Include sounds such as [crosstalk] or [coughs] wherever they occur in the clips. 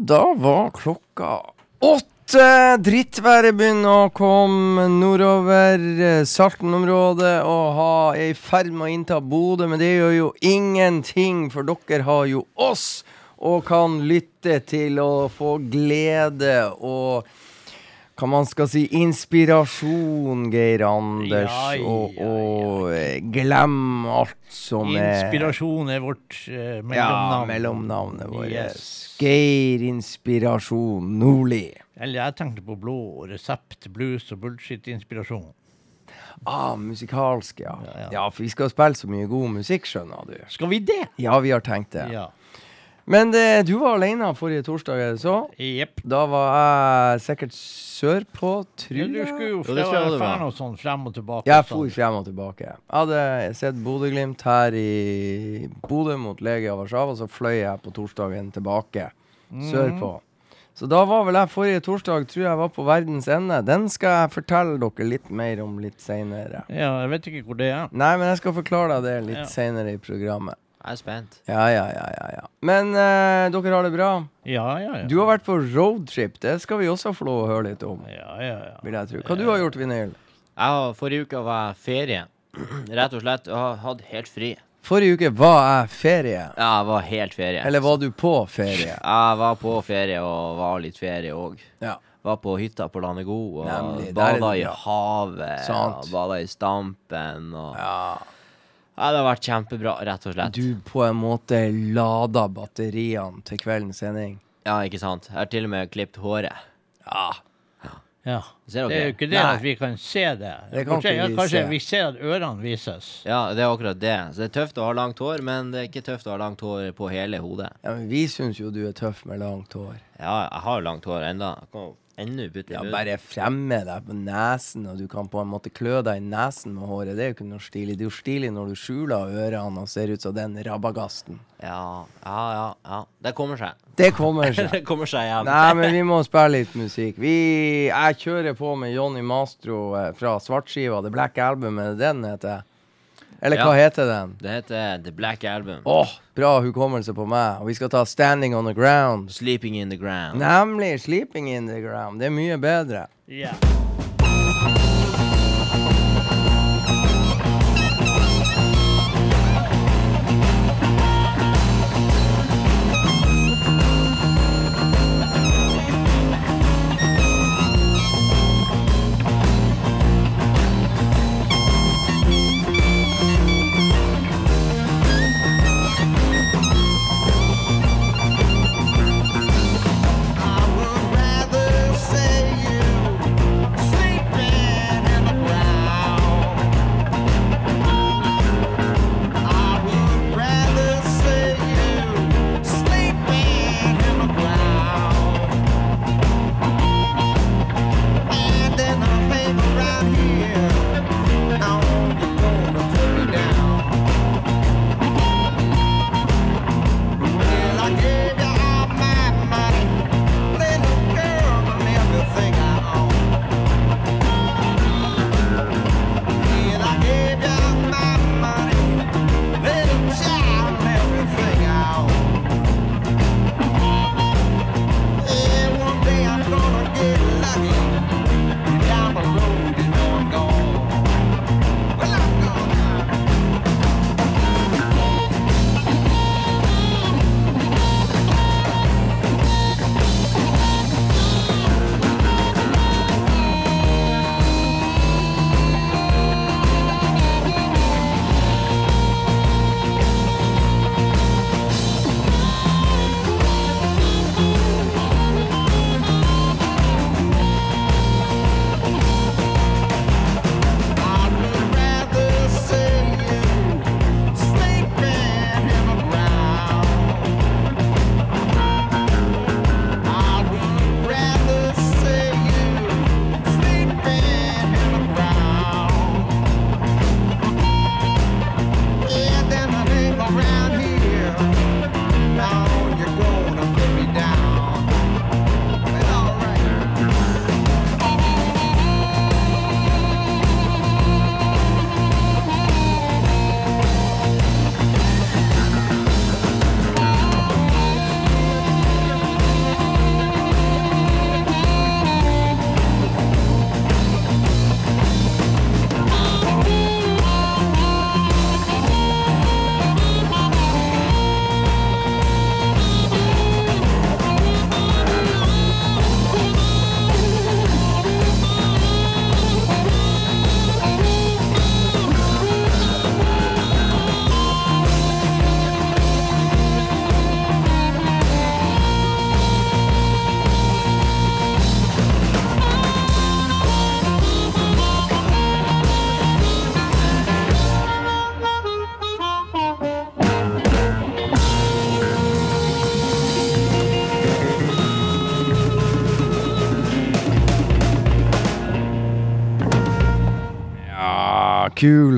da var klokka åtte. Drittværet begynner å komme nordover eh, Salten-området og er i ferd med å innta Bodø, men det gjør jo ingenting, for dere har jo oss og kan lytte til å få glede og hva man skal si, inspirasjon, Geir Anders, Ja, ja, og, og eh, glem alt som er Inspirasjon er vårt eh, Ja, mellomnavnet vårt. Yes. Geir Inspirasjon Nordli. Eller jeg tenkte på blå resept, blues og bullshit-inspirasjon. Ah, musikalsk, ja. Ja, ja. ja. for vi skal spille så mye god musikk, skjønner du. Skal vi det? Ja, vi har tenkt det. Ja. Men det, du var alene forrige torsdag, er det så? Jepp. Da var jeg sikkert sørpå, Ja, jeg. du skulle jo fra, tror noe sånn frem og tilbake. Jeg sånn. for frem og tilbake. Jeg hadde sett Bodø-Glimt her i Bodø mot Legia Warszawa, så fløy jeg på torsdagen tilbake sørpå. Så da var vel jeg forrige torsdag, tror jeg var på verdens ende. Den skal jeg fortelle dere litt mer om litt seinere. Ja, jeg vet ikke hvor det er. Nei, men jeg skal forklare deg det litt Ja. senere i programmet. Jeg er spent. Ja, ja, ja, ja, ja. Men eh, dere har det bra? Ja, ja, ja. Du har vært på roadtrip. Det skal vi også få lov å høre litt om. Ja, ja, ja. Vil jeg tro. Hva du har gjort, Vinyl? Jeg har, forrige uke var jeg ferie. Rett og slett. Jeg har hatt helt fri. Forrige uke var jeg ferie. Ja, jeg var helt ferie. Eller var du på ferie? Jeg var på ferie og var litt ferie òg. Ja. Var på hytta på Landegod og Nemlig, bada i havet. Sant. Og bada i Stampen og ja. Ja. Det har vært kjempebra, rett og slett. Du på en måte lada batteriene til kveldens sending. Ja, ikke sant. Jeg har til og med klippet håret. Ja. ja. Ser Det er jo ikke det Nei. at vi kan se det. Det kan Kanskje, ikke vi kanskje se. vi ser at ørene vises. Ja, det er akkurat det. Så det er tøft å ha langt hår, men det er ikke tøft å ha langt hår på hele hodet. ja, men vi syns jo du er tøff med langt hår. Ja, jeg har langt hår enda. Ennå putte i Ja, bare fremme deg på nesen, og du kan på en måte klø deg i nesen med håret. Det er jo ikke noe stilig. Det er jo stilig når du skjuler ørene og ser ut som den rabagasten. Ja, ja, ja, ja. Det kommer seg. Det kommer [laughs] seg. det kommer seg hjem. Nei, men vi må spille litt musikk. Vi, jeg kjører på med Johnny Mastro eh, fra Svartskiva. The Black Album, det den heter? Eller hva Ja. heter den? Det heter The Black Album. Åh, bra hukommelse på meg. Og vi skal ta Standing on the Ground. Sleeping in the Ground. Nemlig Sleeping in the Ground. Det er mye bedre. Ja.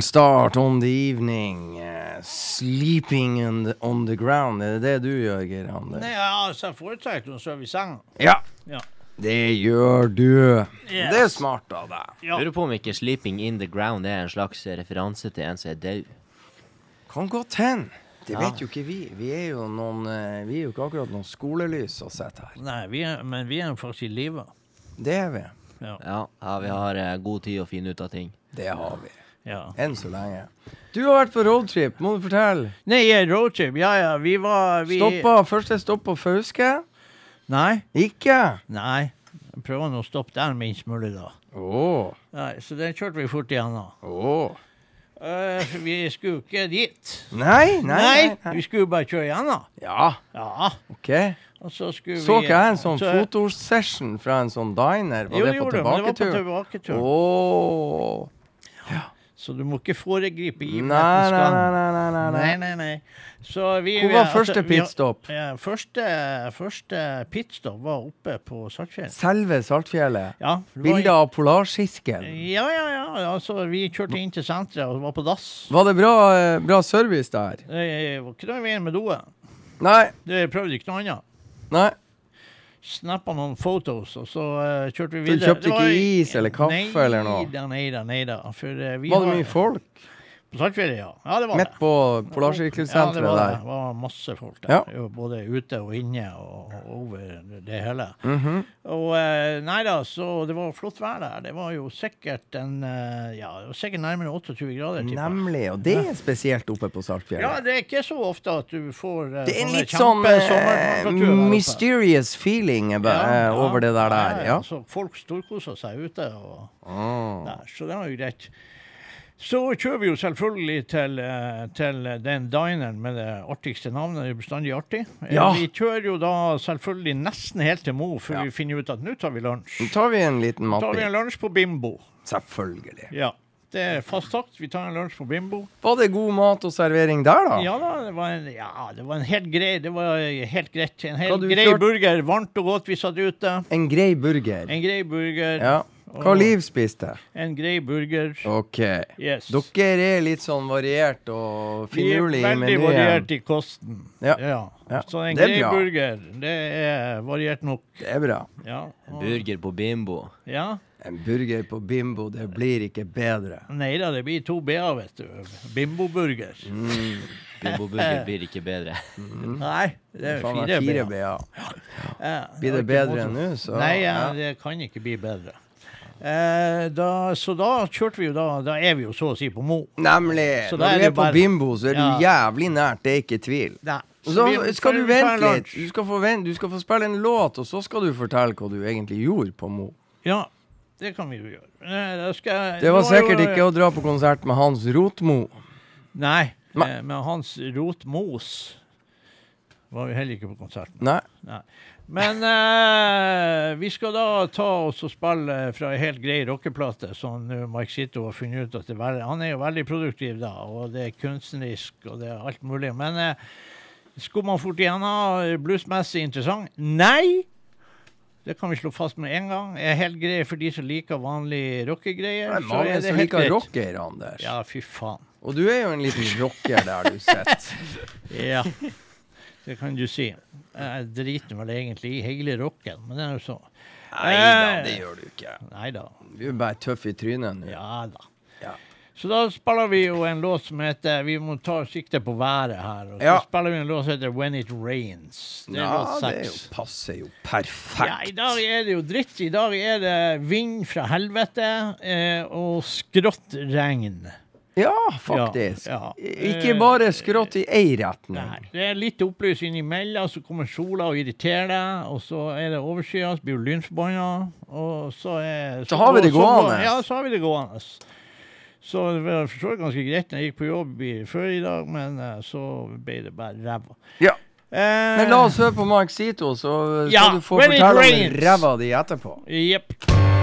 Start on the evening. eh, sleeping on the, on the ground. Er det det du gjør, Geir Ander? Nei, altså, jeg foretrekker å sove i senga. Ja. Ja. Det gjør du. Yes. Det er smart av deg. Ja. Lurer på om ikke 'Sleeping in the ground' er en slags referanse til en som er død. Kan godt hende. Det Ja. vet jo ikke vi. Vi er jo noen eh, Vi er jo ikke akkurat noen skolelys å sette her. Nei, vi er, men vi er jo faktisk i live. Det er vi. Ja. Ja, ja vi har eh, god tid å finne ut av ting. Det har vi. Ja. Enn så lenge. Du har vært på roadtrip, må du fortelle. Nei, roadtrip. Ja, ja, vi var vi... Stoppa, Første stopp på Fauske? Nei. Ikke? Nei. Jeg prøver nå å stoppe der minst mulig, da. Oh. Nei, så den kjørte vi fort igjennom. Oh. Uh, vi skulle ikke dit. Nei, nei, nei. nei. Vi skulle bare kjøre igjennom. Ja, Ja. OK. Så skulle Så vi ikke jeg en sånn så- fotosession fra en sånn diner? Var Jo, det på tilbaketur? Jo, det var på tilbaketur? tilbaketur. Så du må ikke foregripe givernettens nei, nei, nei, nei, nei, Nei. Så vi, Hvor var altså, første vi- pitstop? Ja, første, første pitstop var oppe på Saltfjellet. Selve Saltfjellet? Ja, Bilder av polarsirkelen? Ja, ja, ja. Altså, vi kjørte inn til senteret og var på dass. Var det bra, eh, bra service der? Det var ikke noe i veien med doen. Nei, Det prøvde ikke noe annet. nei. Snappa noen photos, og så uh, kjørte vi Så du kjøpte ikke is eller kaffe eller noe? Nei da, nei da, nei da. For eh, Var det mye folk? På Saltfjellet, ja. Ja, det var Midt det. på Ja, det var der? Det var masse folk der. Ja. Både ute og inne og over det hele. Mhm. Og eh, nei da, så det var flott vær der. Det var jo sikkert en eh, Ja, det var sikkert nærmere 28 grader. tipper. Nemlig. Og det er spesielt oppe på Ja, det er ikke så ofte at du får eh, Det er en litt sånn mysterious feeling Ja, over det der der. ja, Ja. Så folk storkoser seg ute. og oh. der, så det var jo greit. Så kjører vi jo selvfølgelig til, eh, til den dineren med det artigste navnet. Det er bestandig artig. Eh, Ja. Vi kjører jo da selvfølgelig nesten helt til Mo før Ja. vi finner ut at nå tar vi Nå lunsj. tar vi en liten Så tar vi en lunsj på Bimbo. Selvfølgelig. Ja. Det er fast sagt. Vi tar en lunsj på Bimbo. Var det god mat og servering der, da? Ja da, det var en, ja, det var en helt grei Det var helt greit. En helt grei kjørt- burger. Varmt og godt vi satt ute. En grei burger. En grei burger. Ja. Hva Liv spiste? En grei burger. OK. Yes. Dere er litt sånn variert og Vi er finurlig i veldig variert i kosten. Ja. Ja. Ja. Så en grei burger, det er variert nok. Det er bra. Ja. En Burger på Bimbo. ja. En burger på Bimbo, det blir ikke bedre. Nei da, det blir to B-er, vet du. Bimbo-burger. Mm. [laughs] Bimbo-burger blir ikke bedre. Nei, det er fire fire B-er. Ja, Blir det bedre enn nå, så Nei, ja, ja. det kan ikke bli bedre. Eh, da, så da kjørte vi jo da Da er vi jo så å si på Mo. Nemlig. Så Når du er, er på bare- Bimbo, så er du Ja. jævlig nært, det er ikke tvil. Nei. Og så vi- skal du vente litt. Du skal, få vente, du skal få spille en låt, og så skal du fortelle hva du egentlig gjorde på Mo. Ja, det kan vi jo gjøre. Eh, skal Det var er sikkert ikke å dra på konsert med Hans Rotmo. Nei, Nei. eh, med Hans Rotmos var vi heller ikke på konserten. Nei. Men eh, vi skal da ta oss og spille fra ei helt grei rockeplate, som Sito har funnet ut at det er Han er jo veldig produktiv, da, og det er kunstnerisk, og det er alt mulig. Men eh, skulle man fort igjennom bluesmessig interessant? Nei! Det kan vi slå fast med en gang. Er helt grei for de som liker vanlige rockegreier. Er så er det som helt liker greit. rocker, Anders. Ja, fy faen. Og du er jo en liten rocker der, du sitter. [laughs] Ja, det kan du si. Jeg driter vel egentlig i hele rocken, men det er jo så. Nei da, det gjør du ikke. Neida. Du er bare tøff i trynet nå. Ja da. Ja. Så da spiller vi jo en låt som heter Vi må ta sikte på været her. Og så Ja. spiller vi en låt som heter When It Rains. Det Ja, det er jo, passer jo Ja, I dag er det jo dritt. I dag er det vind fra helvete eh, og skrått regn. Ja, faktisk. Ja, ja. Ikke bare skrått i ei retning. Det er litt opplys innimellom, så kommer sola og irriterer deg, og så er det overskya, så blir du lynforbanna, og så er Så har vi det så gående. Ja, så har vi det gående. Så det var for så vidt ganske greit når jeg gikk på jobb i, før i dag, men eh, så ble det bare ræva. Ja. Eh, Men la oss høre på Mark Sito, så skal Ja, du få fortelle om ræva di etterpå. Jepp.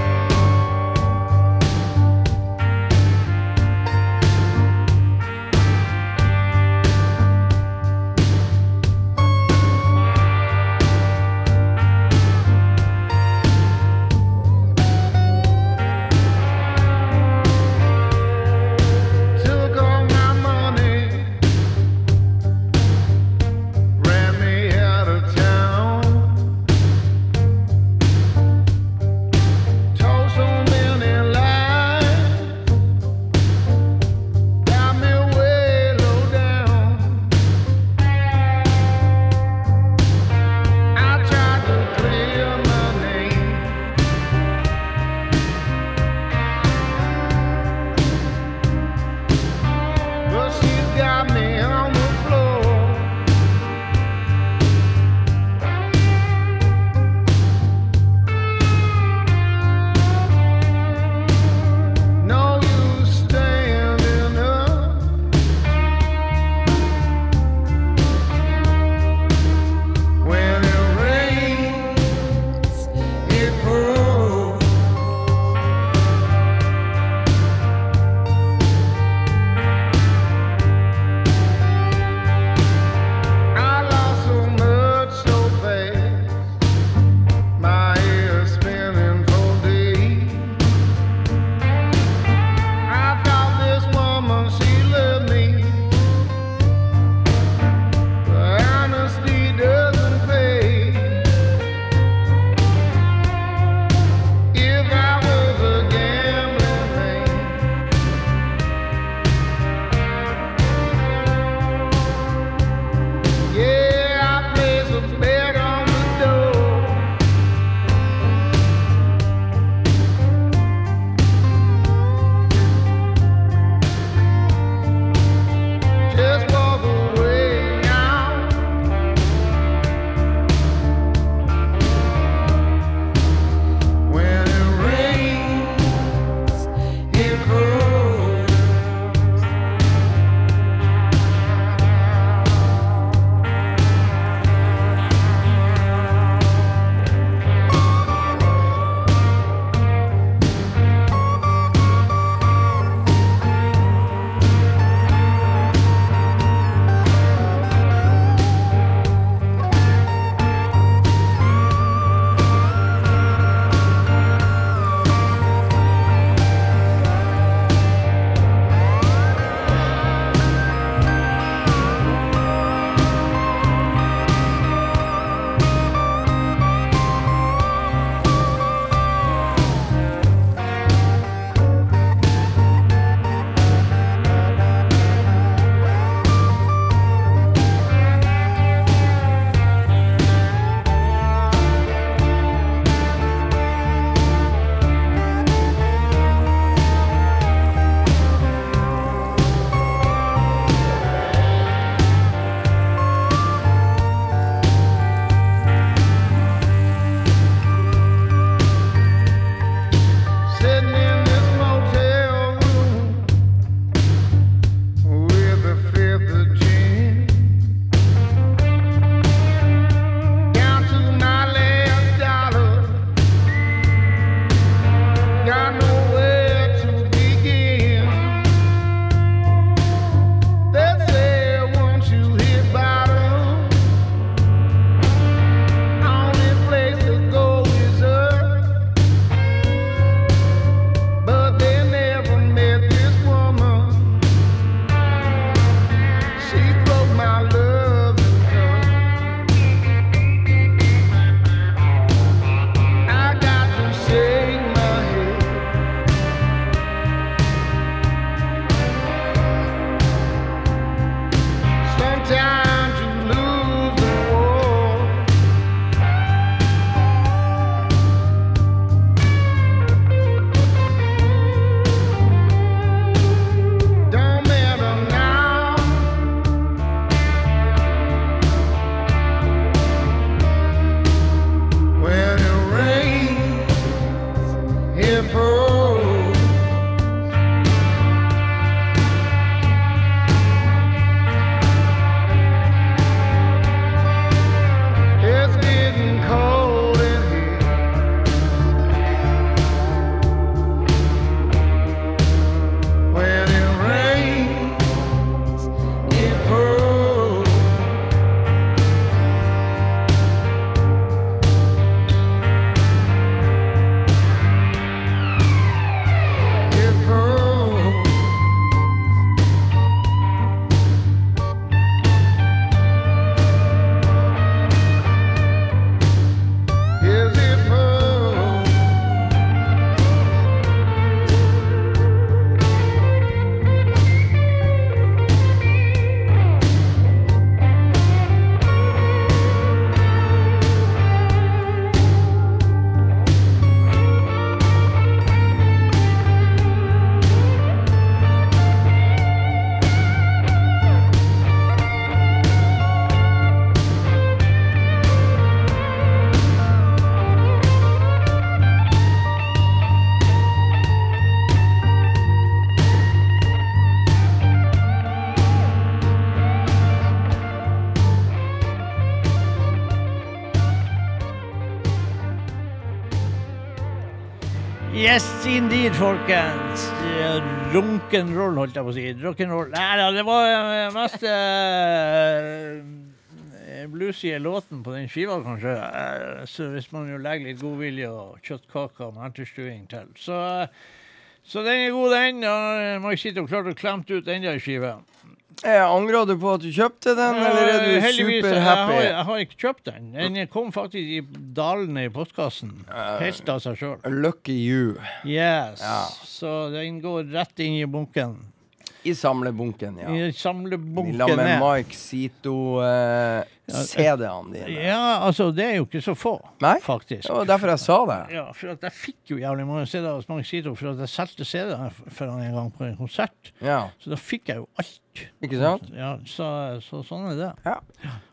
Indeed, folkens. Rock'n'roll, holdt jeg på å si. Rock'n'roll. Nei da, det var den mest eh, bluesige låten på den skiva, kanskje. Eh, så hvis man jo legger litt godvilje og kjøttkaker med ertestuing til. Så, så den er god, den. Og Mike sitter og klart å klemte ut enda ei skive. Eh, Angrer du på at du kjøpte den, eller er du Eh, heldigvis, Jeg har, jeg har ikke kjøpt den. Den kom faktisk i dalene i postkassen. Helt av seg sjøl. Lucky you. Yes. Ja. Så den går rett inn i bunken. I samlebunken, ja. I samlebunken Sammen med ned. Mike Sito eh, CD-ene dine. Ja, altså, det er jo ikke så få, Nei? faktisk. Det var derfor jeg sa det. Ja, for at jeg fikk jo jævlig mange CD-er hos Mike Sito for at jeg solgte CD-er for han en gang på en konsert. Ja, Så da fikk jeg jo alt. ikke sant? Ja, så, så sånn er det. Ja.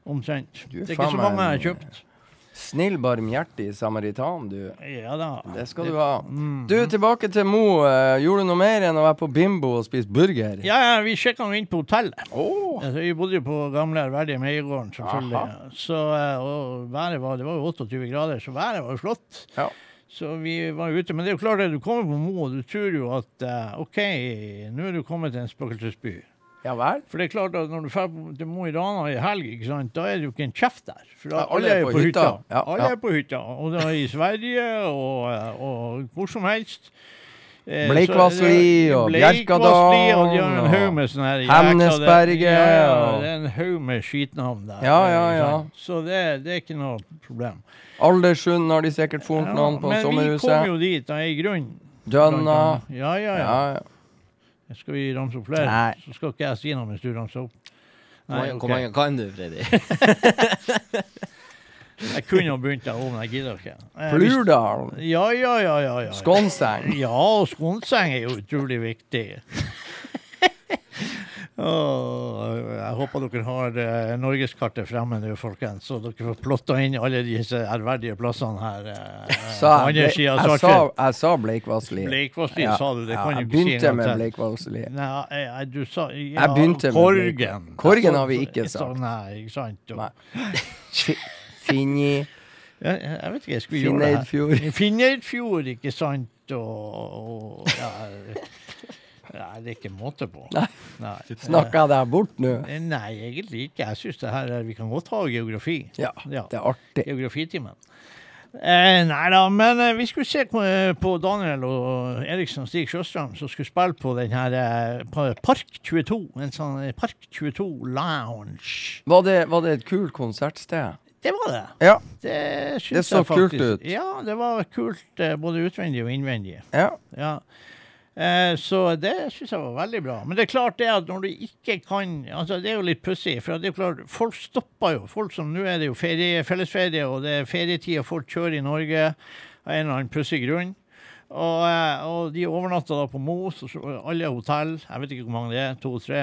Omtrent. Du Det er ikke så mange jeg har kjøpt. Snill, barmhjertig samaritan, du. Ja da. Det skal du ha. Mm. Du, tilbake til Mo. eh, gjorde du noe mer enn å være på Bimbo og spise burger? Ja, ja, vi sjekka nå inn på hotellet. Altså, vi bodde jo på gamle ærverdige Meiegården, selvfølgelig. Så, eh, og været var, det var jo 28 grader, så været var jo flott. Ja. Så vi var ute. Men det er jo klart at du kommer på Mo, og du tror jo at eh, OK, nå er du kommet til en spøkelsesby. Ja vel? For det er klart at når du drar til Mo i Rana i helg, ikke sant, da er det jo ikke en kjeft der. For da, Ja, alle er på hytta. Ja, Alle ja. er på hytta. Og er i Sverige og, og hvor som helst. Eh, Bleikvassli og Bleikvassli, Og de har en og her jækla- Hemnesberget, Ja, ja, det er en haug med skitnavn der. Ja, ja, ja. Så det, det er ikke noe problem. Aldersund har de sikkert funnet noen på men vi kom jo dit av ei grunn. Dønna. Ja, ja, ja. Skal vi ramse opp flere? Nei. Så skal ikke jeg si noe mens du ramser opp. Nei. Hvor mange kan du, Freddy? [laughs] Jeg kunne jo begynt der òg, men jeg gidder ikke. Eh, Flurdal. Ja, ja, ja, ja, ja. Skånseng. Ja, og skånseng er jo utrolig viktig. [laughs] Åh, jeg håper dere har eh, norgeskartet fremme nå, folkens, så dere får plotta inn alle disse ærverdige plassene her. Eh, Sa andre siden av Svartfjell. jeg sa Bleikvassli. Bleikvassli, sa du. Det ja, kan jeg ikke si Jeg begynte med. Bleikvassli. Nei, jeg, du sa ja, Jeg begynte med Korgen. Korgen har vi ikke sagt. Nei, ikke sant. Nei. Fi- Finni. jeg, jeg vet ikke, jeg skulle gjøre det her? Finneidfjord. Finneidfjord, ikke sant. og, og ja, ja, Det er ikke måte på. Nei. Nei. Snakka jeg deg bort nå? Eh, Nei, egentlig ikke. Jeg synes det her er, Vi kan godt ha geografi. Ja, Ja. det er artig. Geografitimen. Eh, nei da, men eh, vi skulle se på, eh, Daniel og Eriksen og Stig Sjøstrøm som skulle spille på den her eh, Park 22. En sånn eh, Park 22 lounge. Var det, var det et kult konsertsted? Det var det. Ja. Det, Det så kult ut. Ja, det var kult både utvendig og innvendig. ja. Ja. Eh, så det syns jeg var veldig bra. Men det er klart det at når du ikke kan altså Det er jo litt pussig. For det er jo klart, folk stopper jo. Folk som Nå er det jo ferie, fellesferie, og det er ferietid, og folk kjører i Norge av en eller annen pussig grunn. Og, eh, og de overnatter da på Mos, og alle hotell, jeg vet ikke hvor mange det er, to-tre,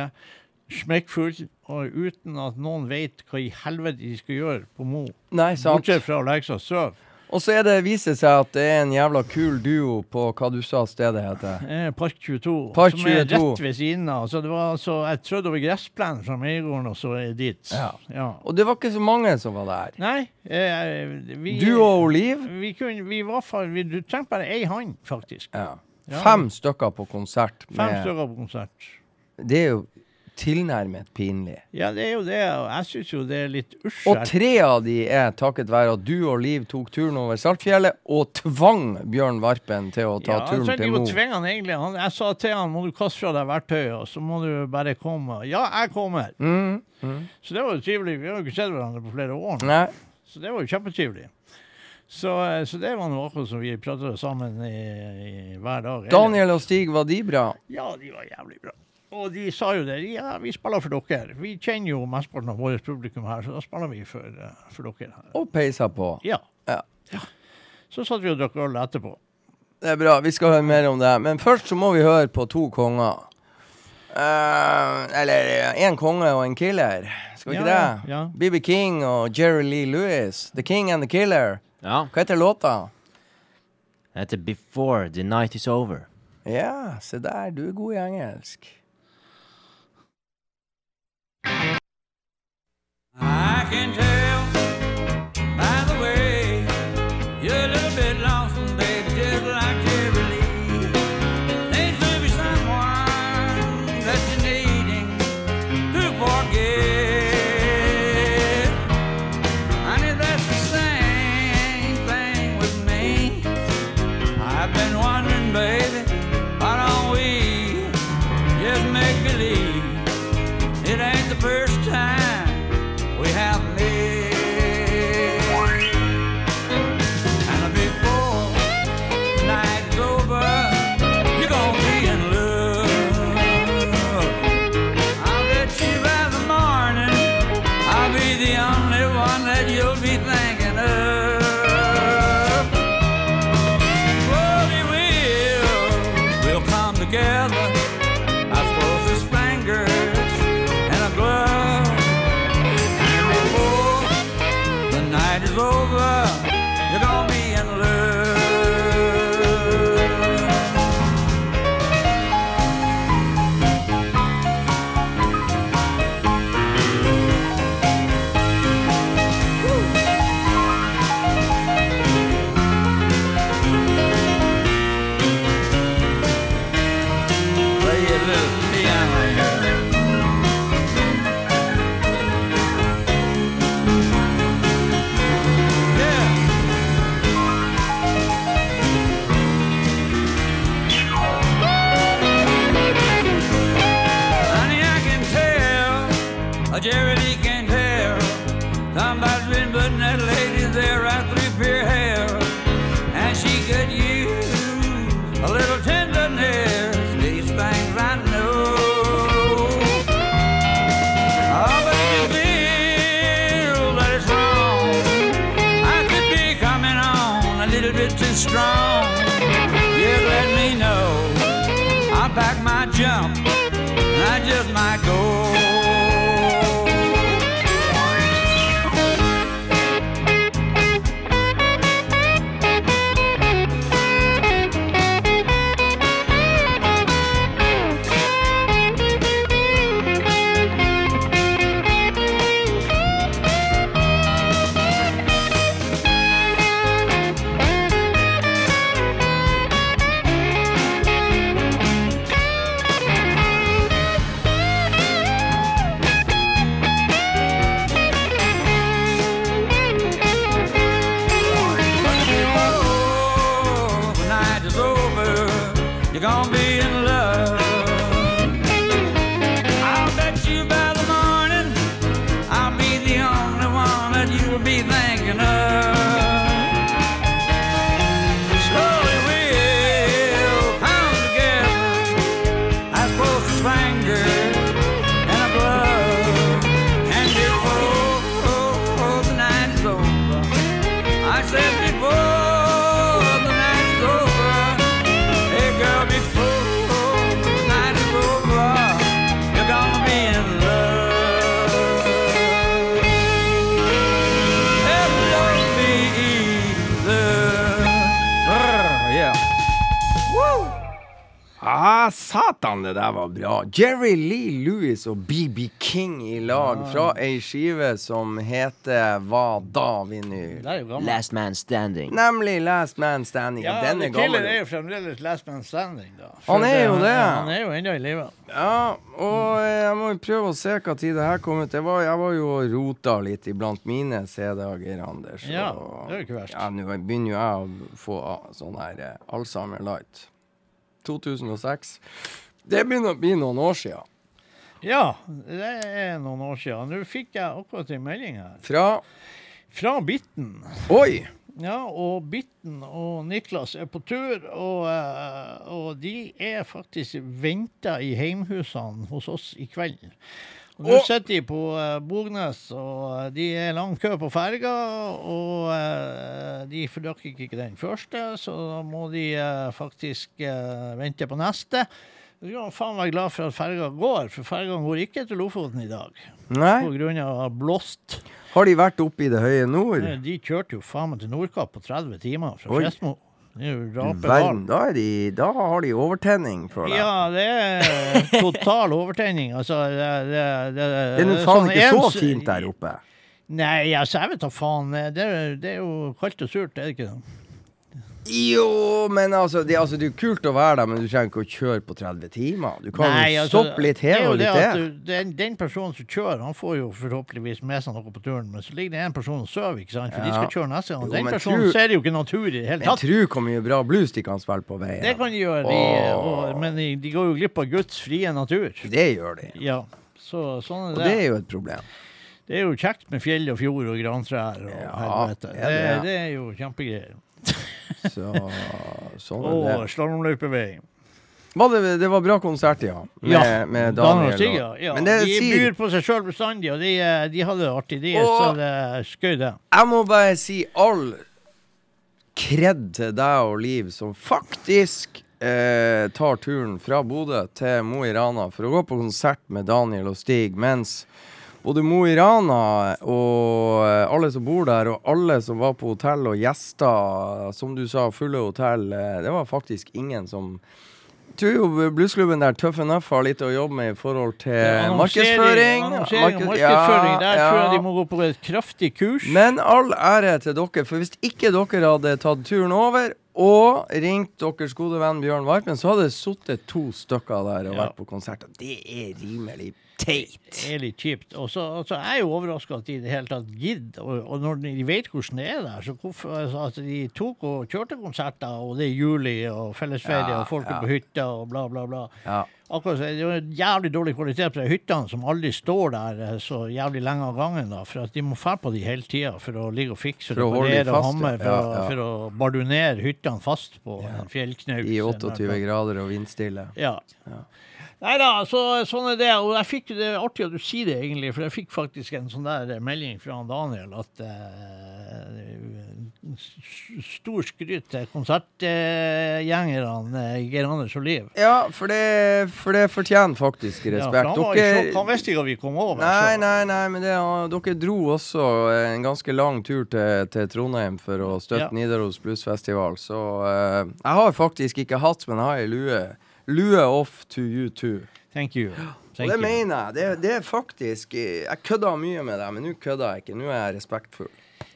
smekkfull, og uten at noen vet hva i helvete de skal gjøre på Mo. Nei, sant. Bortsett fra å legge seg og sove. Og så er det, viser det seg at det er en jævla kul duo på hva du sa stedet heter. Eh, Park 22, Park 22. som er rett ved siden av. Så det var altså, jeg trødde over gressplenen fra Meigården og så dit. Ja. Og det var ikke så mange som var der. Nei, eh, vi, Du og Oliv? vi kunne, vi var for, vi, Du trengte bare ei hand, faktisk. Ja. Ja. Fem stykker på konsert. Fem stykker på konsert. det er jo tilnærmet pinlig. Ja, det er jo det, og jeg syns jo det er litt Og tre av de er takket være at du og Liv tok turen over Saltfjellet og tvang Bjørn Varpen til å ta Ja, turen til Mo. Ja, han egentlig. Han, jeg sa til han må du kaste fra deg verktøyet, og så må du bare komme. Ja, jeg kommer. Mm, mm. Så det var jo trivelig. Vi har jo ikke sett hverandre på flere år. Nei. Så det var jo kjempetrivelig. Så, eh, så det var noe akkurat som vi pratet sammen i, i, hver dag. Daniel og Stig, var de bra? Ja, de var jævlig bra. Og de sa jo det. Ja, vi spiller for dere. Vi kjenner jo mesteparten av vårt publikum her, så da spiller vi for, eh, for dere her. Og peisa på. Ja. Ja. Så satt vi og drakk øl etterpå. Det er bra. Vi skal høre mer om det. Men først så må vi høre på to konger. Uh, eller én konge og en killer. Skal vi ikke Ja, det? ja. BB King og Jerry Lee Lewis. The King and the Killer. Ja. Hva heter låta? Det heter Before the Night Is Over. Ja, se der. Du er god i engelsk. I can tell back my jump. Jerry Lee Lewis og BB King i lag fra ei skive som heter Hva da, vinyl? Last Man Standing. Nemlig Last Man Standing. Ja, Den er gammel. Killer er jo fremdeles last man standing, da. Han er jo det. Han er jo ennå i live. Ja, og jeg må jo prøve å se hva tid det her kom ut. Jeg var, jeg var jo og rota litt iblant mine CD-dager, Anders. Ja, det er jo ikke verst. Ja, Nå begynner jo jeg å få ah, sånn her eh, Alzheimer Light. 2006. Det begynner å bli noen år sia. Ja, det er noen år siden. Nå fikk jeg akkurat en melding her. Fra Fra Bitten. Oi! Ja, og Bitten og Niklas er på tur, og, eh, og de er faktisk venta i heimhusene hos oss i kveld. Og Nå sitter de på uh, Bognes, og de er lang kø på ferga. Og uh, de fordøkker ikke den første, så da må de uh, faktisk eh, vente på neste. Så skal faen være glad for at ferga går, for ferga går ikke til Lofoten i dag. Nei, På grunn av blåst. har de vært oppe i det høye nord? Eh, De kjørte jo faen meg til Nordkapp på 30 timer fra Skedsmo. Er Verden, da, er de, da har de overtenning, føler jeg. Ja, det er total overtenning. Altså, det, det, det, Det er nå faen sånn ikke så fint der oppe. Nei, altså, jeg vet da faen. Det, det er jo kaldt og surt, er det ikke det? Jo, men altså det, altså det er jo kult å være der, men du trenger ikke å kjøre på 30 timer. Du kan Nei, jo altså, stoppe litt er her og litt der. Den, den personen som kjører, han får jo forhåpentligvis med seg noe på turen, men så ligger det en person og sover, ikke sant? For de skal kjøre neste gang. Den personen tru- ser jo ikke natur i det hele tatt. tru hvor mye bra blues de kan spille på veien. Det kan de gjøre, de, og, men de, de går jo glipp av Guds frie natur. Det gjør de. Ja, så sånn er Og det. det er jo et problem. Det er jo kjekt med fjell og fjord og grantrær og Ja, helvete. det Det, det. det er jo kjempegreier. [laughs] Så sånn er det. slalåmløypevei. Var det. Det var bra konsert, ja. Med, Ja, med Daniel og Stig, ja. ja. Men det de sier byr på seg sjøl bestandig, og de, eh, de hadde det artig. De Og- så det skøy, det. Jeg må bare si all kred til deg og Liv, som faktisk eh, tar turen fra Bodø til Mo i Rana for å gå på konsert med Daniel og Stig, mens både Mo i Rana og eh, alle som bor der, og alle som var på hotell og gjester, som du sa, fulle hotell, eh, det var faktisk ingen som jeg tror jo bluesklubben der Tough Enough har litt å jobbe med i forhold til ja, markedsføring. Annonsering og Marked- markedsføring. Der ja, tror jeg de må gå på et kraftig kurs. Men all ære til dere, for hvis ikke dere hadde tatt turen over og ringt deres gode venn Bjørn Varpen, så hadde det sittet to stykker der og vært på konsert. Det er rimelig teit. Det er litt kjipt. Og så altså, jeg er jo overraska at de i det hele tatt gidder. Og, og når de vet hvordan det er der, så hvorfor altså, at de tok og kjørte konserter, og det er juli og fellesferie, Ja, og folk ja. er på hytta og bla, bla, bla. Ja. Akkurat så, Det er jo jævlig dårlig kvalitet på de hyttene som aldri står der eh, så jævlig lenge av gangen. da, For at de må fære på de hele tida for å ligge og fikse og reparere og hamre. For, for å bardunere hyttene fast på en fjellknaus. I 28 grader og vindstille. Ja. Ja. Nei da, så, sånn er det. Og jeg fikk, det er artig at du sier det, egentlig, for jeg fikk faktisk en sånn der melding fra Daniel at s- Stor skryt til konsertgjengerne uh, Geir Anders og Liv. Ja, for det, for det fortjener faktisk respekt. Ja, for han sjokk. Han visste ikke at vi kom over. Nei, så- nei, nei, men det, dere dro også en ganske lang tur til, til Trondheim for å støtte Ja. Nidaros Bluesfestival, så eh, jeg har faktisk ikke hatt, men jeg har ei lue. Lue off to you too. Thank you. Og det you. mener jeg. Det, det er faktisk Jeg kødda mye med deg, men nå kødder jeg ikke. Nå er jeg respektfull.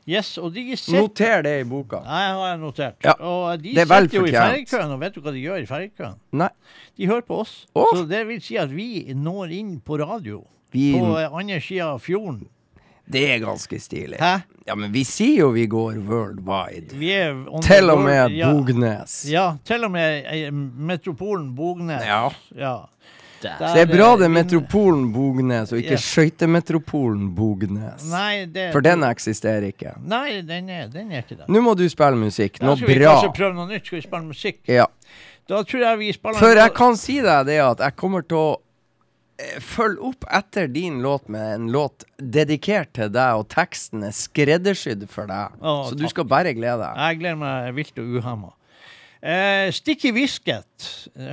Yes, og de sitter Noter det i boka. Nei, har notert. Ja. Og de Det er vel sitter jo i ferjekøen, og vet du hva de gjør i ferjekøen? Nei. De hører på oss. Oh. Så det vil si at vi når inn på radio. Vi, På andre sida av fjorden. Det er ganske stilig. Hæ? Ja, men vi sier jo vi går worldwide. Vi er on Til og med ja. Bognes. Ja, til og med eh, metropolen Bognes. Ja. ja. Der. Så det er bra det er metropolen Bognes, og ikke Ja. skøytemetropolen Bognes. Nei, det, For den eksisterer ikke. Nei, den er, den er ikke det. Nå må du spille musikk. Da bra. skal vi bra. kanskje prøve noe nytt. Skal vi spille musikk? Ja. Da tror jeg vi spiller For jeg kan si deg det at jeg kommer til å eh, følge opp etter din låt med en låt dedikert til deg, og teksten er skreddersydd for deg. Å, Så du skal bare glede deg. Jeg gleder meg vilt og uhemma. Eh, Sticky Whisket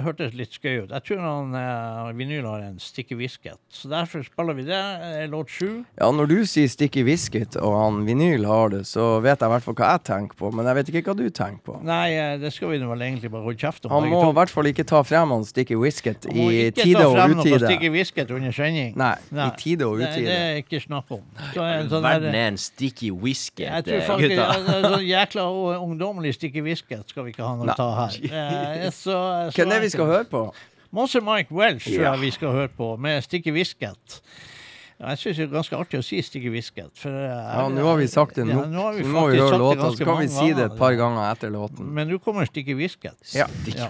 hørtes litt skøy ut. Jeg tror han eh, vinyl har en Sticky Whisket, så derfor spiller vi det. Eh, låt sju. Ja, når du sier Sticky Whisket og han vinyl har det, så vet jeg i hvert fall hva jeg tenker på, men jeg vet ikke hva du tenker på. Nei, eh, det skal vi vel egentlig bare holde kjeft om. Han må i hvert fall ikke ta frem han Sticky Whisket i tide og utide. Han må ikke ta frem noe utide. Sticky Whisket under sending. Nei, i tide og Det, det er ikke snakk om. Så en sånn Verden er en sticky Whisket jeg tror faktisk gutta. det er sånn jækla ungdommelig sticky whisket skal vi ikke ha noe Ta her. Eh, så, så Hvem er det vi skal høre på? Monster Mike Welsh tror Ja. jeg vi skal høre på, med Stikke Whisket. Jeg syns det er ganske artig å si Stikke Whisket. For, eh, Ja, nå har vi sagt det Ja, nå har vi må vi høre låta, så kan vi si det et par ganger etter låten. Men nå kommer Stikke Whisket. Ja. Ja.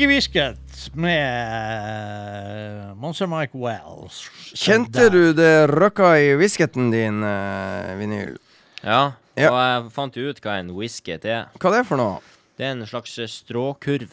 Whisket med Monster Mike Wells. Kjente du det røkka i whisketen din, uh, vinyl? Ja, Ja. og jeg fant jo ut hva en whisket er. Hva det er for noe? Det er en slags stråkurv.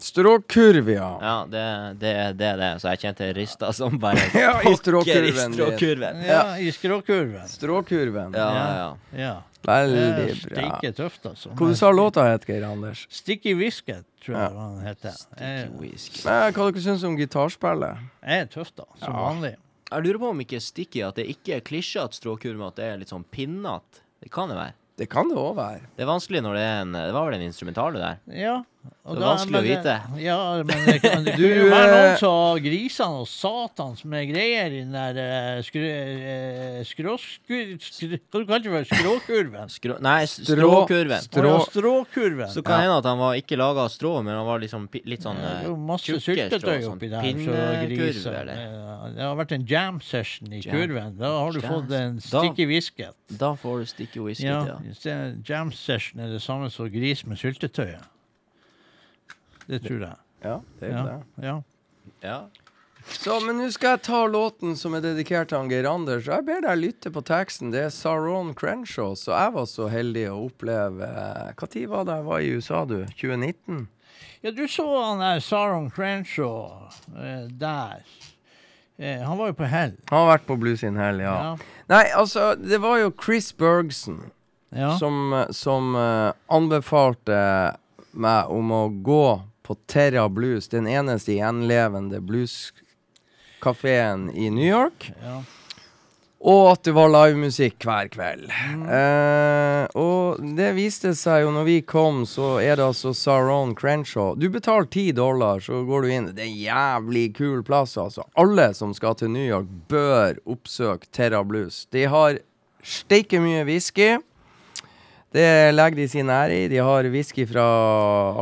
Stråkurv, ja. Ja, det, det er det det er. Så jeg kjente rista som bare [laughs] Ja, i pokker i stråkurven stråkurven. Ja, i skråkurven. Stråkurven. Ja, Ja. ja. Ja. Veldig Det er bra. Steike tøft, altså. Hva du sa låta het, Geir Anders? Sticky Whisket, tror jeg Ja. den heter. Jeg. Eh, Hva dere syns om gitarspillet? jeg er tøff, da. Som Ja. vanlig. Jeg lurer på om ikke sticky at det ikke er klisjete stråkurv, men at det er litt sånn pinnete. Det kan det være. Det kan det òg være. Det er vanskelig når det er en Det var vel en instrumentale der? Ja. Og Det er da- vanskelig men å vite. Ja, men det kan, det jo [laughs] være noen eh, som grisene og satans er greier i den der uh, skru, uh, skråskur... Skr, hva du det? Skråkurven? [laughs] Skrå, nei, stråkurven. strå- stråkurven. Så kan det hende at han var ikke laga av strå, men han var liksom litt sånn det eh, jo masse tjukke syltetøy strå, oppi sånn der. pinnekurv, eller? Det har vært en jam session i Jam. kurven. Da har du Jam. fått en Da- sticky whisket. Da får du sticky whisket, Ja, ja. jam session er det samme som gris med syltetøyet. Det tror jeg. Ja, det er jo Ja, det. ja. ja. Så, men nå skal jeg ta låten som er dedikert til han Geir Anders. Jeg ber deg lytte på teksten. Det er Saron Crenshaw. Så jeg var så heldig å oppleve Når var det jeg var i USA, du? 2019? Ja, du så han der Saron Crenshaw eh, der. Eh, han var jo på hell. Han har vært på Blues in Hell, ja. Ja. Nei, altså, det var jo Chris Bergson Ja. som, som eh, anbefalte meg om å gå på Terra Blues, den eneste gjenlevende blueskafeen i New York. ja. Og at det var livemusikk hver kveld. Eh, og det viste seg jo når vi kom, så er det altså Saron Crenshaw. Du betaler ti dollar, så går du inn. Det er en jævlig kul plass, altså. Alle som skal til New York, bør oppsøke Terra Blues. De har steike mye whisky. Det legger de sin ære i. De har whisky fra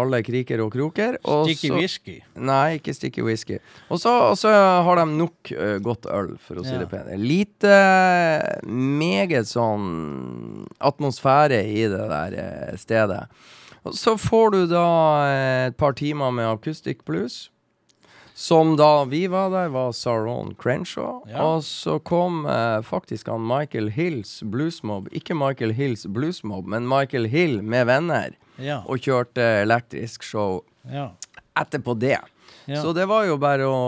alle kriker og kroker. og Sticky så- whisky. Nei, ikke sticky whisky. Og så har de nok uh, godt øl, for å si Ja. det pent. Lite Meget sånn atmosfære i det der eh, stedet. Og så får du da eh, et par timer med akustikk blues. Som da vi var der, var Saron Crenshaw. Ja. Og så kom eh, faktisk han Michael Hills bluesmob. Ikke Michael Hills bluesmob, men Michael Hill med venner. Ja. Og kjørte elektrisk show ja. etterpå det. ja. Så det var jo bare å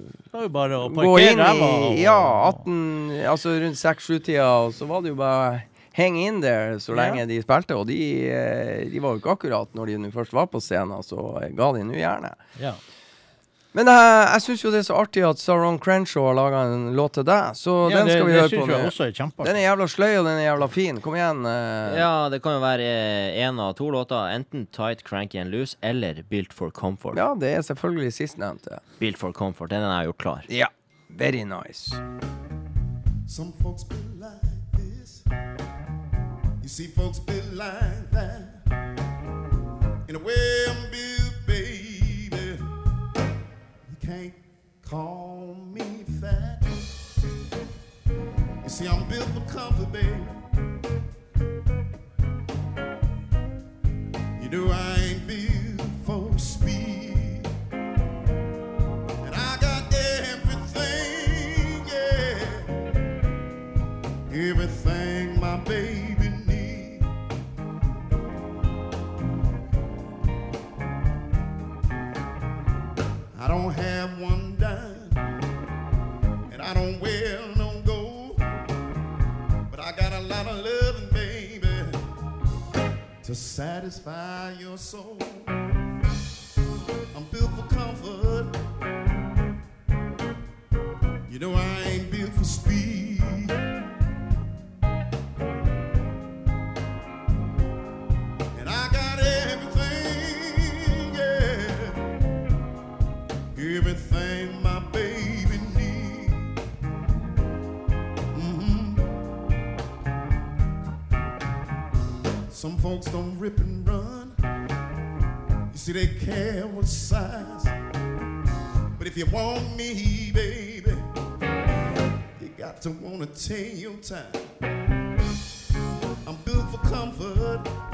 det var jo bare å gå inn i og- Ja, 18 Altså rundt 6-7-tida, og så var det jo bare hang in there så Ja. lenge de spilte. Og de, eh, de var jo ikke akkurat når de først var på scenen, så ga de nå gjerne. Ja. Men eh, jeg syns jo det er så artig at Saron Crenshaw har laga en låt til deg, så ja, den det, skal vi det høre på jeg nå. også er. Den er jævla sløy, og den er jævla fin. Kom igjen. Uh. ja, det kan jo være én av to låter. Enten Tight, Cranky and Loose eller Built for Comfort. ja, det er selvfølgelig sistnevnte. Built for Comfort, den har jeg gjort klar. Ja. Very nice. Some folks be like this. You see, folks be like that. In a way, I'm built, can't call me fat. You see, I'm built for comfort, baby. You know I ain't built for speed. And I got everything, yeah. Everything to satisfy your soul. I'm built for comfort. You know I ain't built for speed. Some folks don't rip and run. You see, they care what size. But if you want me, baby, you got to wanna take your time. I'm built for comfort.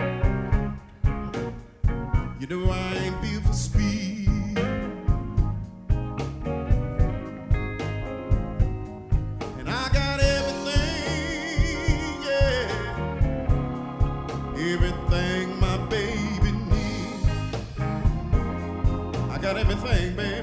Everything, baby.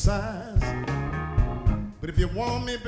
Size. But if you want me,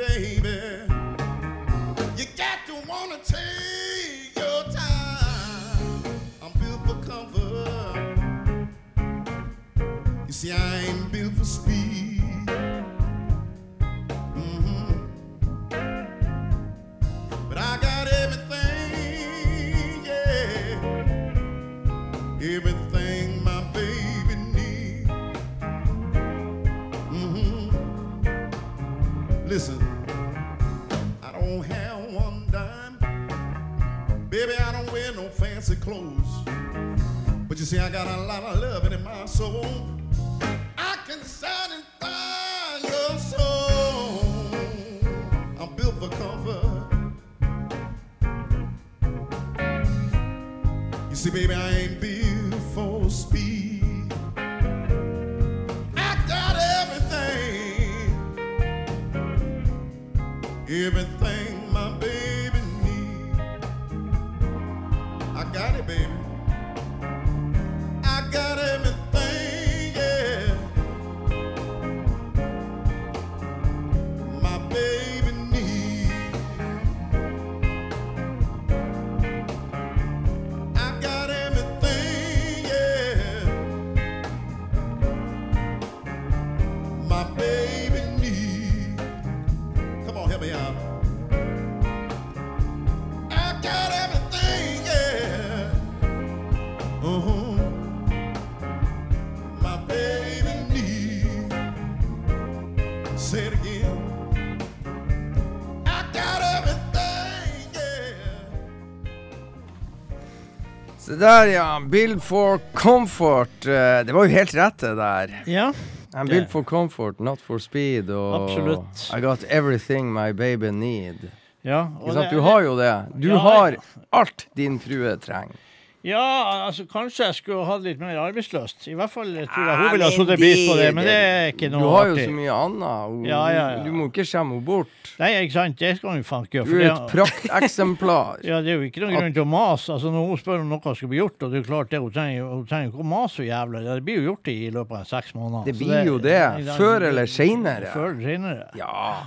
Se der, ja. Build for comfort. Eh, Det var jo helt rett, det der. Ja. I'm built for comfort, not for speed. Og Absolutt. I got everything my baby need. ja. Ikke sant? Du har jo det. Du Ja, har alt din frue trenger. Ja, altså kanskje jeg skulle hatt litt mer arbeidslyst. I hvert fall tror jeg hun ville ha satt pris på det, men det er ikke noe Du har har jo så mye annet. og Ja, ja, ja. Du må ikke skjemme henne bort. Nei, ikke sant, det skal hun faen ikke gjøre. Du er et prakteksemplar. [laughs] Ja, det er jo ikke noen grunn til å mase. Altså, når hun spør om noe skal bli gjort, og det er klart det, hun trenger hun trenger ikke å mase så jævla. Det blir jo gjort i løpet av seks måneder. Det blir jo det. Før eller senere. Før eller senere. Ja.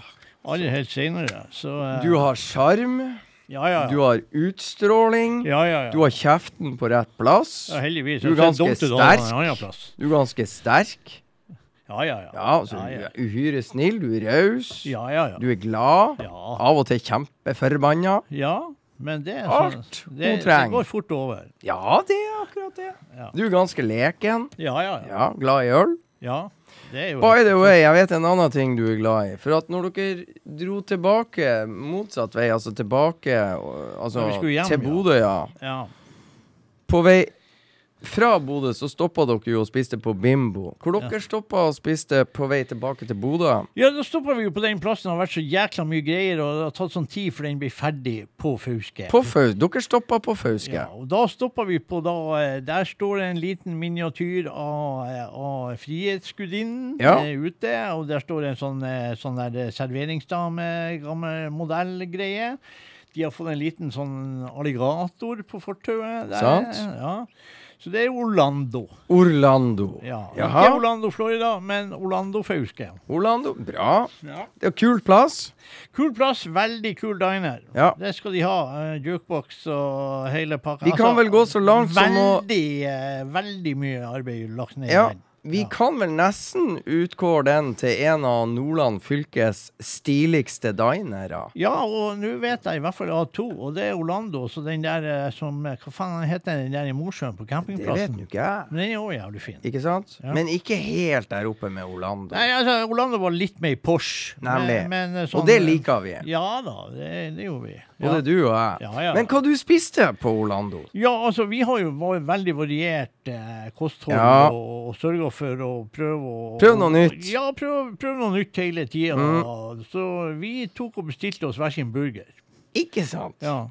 Aller helst senere. Så eh, Du har sjarm. Ja, ja. ja. Du har utstråling. ja, ja, ja. Du har kjeften på rett plass. ja, heldigvis. Du er ganske sterk. Du er ganske sterk. Ja, ja, ja. Ja, altså, Du er uhyre snill. Du er raus. ja, ja, ja. Du er glad. Ja. Av og til kjempeforbanna. ja. Men det er Alt sånn hun det, det går fort over. Ja, det er akkurat det. Ja. Du er ganske leken. Ja, ja, ja. Ja, glad i øl. ja. By the way, jeg vet en annen ting du er glad i. For at når dere dro tilbake motsatt vei, altså tilbake altså, hjem, til. Bodø, ja. Ja. På vei fra Bodø så stoppa dere jo og spiste på Bimbo. Hvor dere stoppa og spiste på vei tilbake til Bodø? Ja, da stoppa vi jo på den plassen. Det har vært så jækla mye greier, og det har tatt sånn tid før den blir ferdig på Fauske. På Fauske? Dere stoppa på Fauske. Ja, og da stoppa vi på da eh, Der står det en liten miniatyr av, eh, av Frihetsgudinnen Ja. eh, ute. Og der står det en sånn, sånn der serveringsdame, gammel modellgreie. De har fått en liten sånn alligator på fortauet. Sant. Ja. Så det er Orlando. Orlando. Ja. Jaha. Ikke Orlando, Florida, men Orlando Fauske. Orlando. Bra. Ja. Det er kul plass. Kul plass, veldig kul diner. Ja. Det skal de ha. Uh, jukebox og hele pakka. De kan vel gå så langt som å- veldig, eh, veldig mye arbeid lagt ned Ja. i den. Vi Ja. kan vel nesten utkåre den til en av Nordland fylkes stiligste dinere. Ja, og nå vet jeg i hvert fall av to, og det er Orlando. Så den der eh, som eh, Hva faen heter den der i Mosjøen, på campingplassen? Det vet jo ikke jeg. Men den er òg jævlig fin. Ikke sant? Ja. Men ikke helt der oppe med Orlando. Nei, altså, Orlando var litt mer Porsche. Nemlig. Men, men, sånn, Og sånn, det eh, liker vi. Ja da, det, det gjorde vi. Ja. Både du og jeg. Ja, ja. Men hva du spiste på Orlando? Ja, altså vi har jo vært veldig variert eh, kosthold Ja. og, og sørga for å prøve å Prøv noe nytt. Ja, prøv, prøv noe nytt hele tida. Mm. Så vi tok og bestilte oss hver sin burger. Ikke sant? Ja.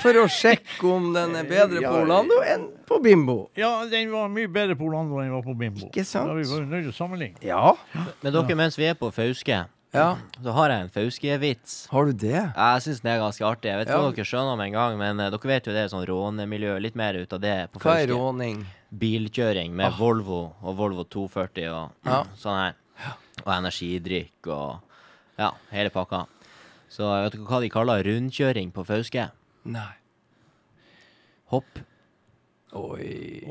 For å sjekke om den er bedre Ja, på Orlando enn på Bimbo. ja, den var mye bedre på Orlando enn den var på Bimbo. Ikke sant? Da vi var nødt til å sammenligne. Ja. Men dere, mens vi er på Fauske, ja. så har jeg en Fauske-vits. Har du det? Jeg syns den er ganske artig. Jeg vet ikke Ja. om dere skjønner med en gang, men uh, dere vet jo det er sånn rånemiljø. Litt mer ut av det på Hva er råning? Bilkjøring med Volvo og Volvo 240 og Ja. sånn her. Og energidrikk og ja, hele pakka. Så vet dere hva de kaller rundkjøring på Fauske? Nei. Hopp. Oi.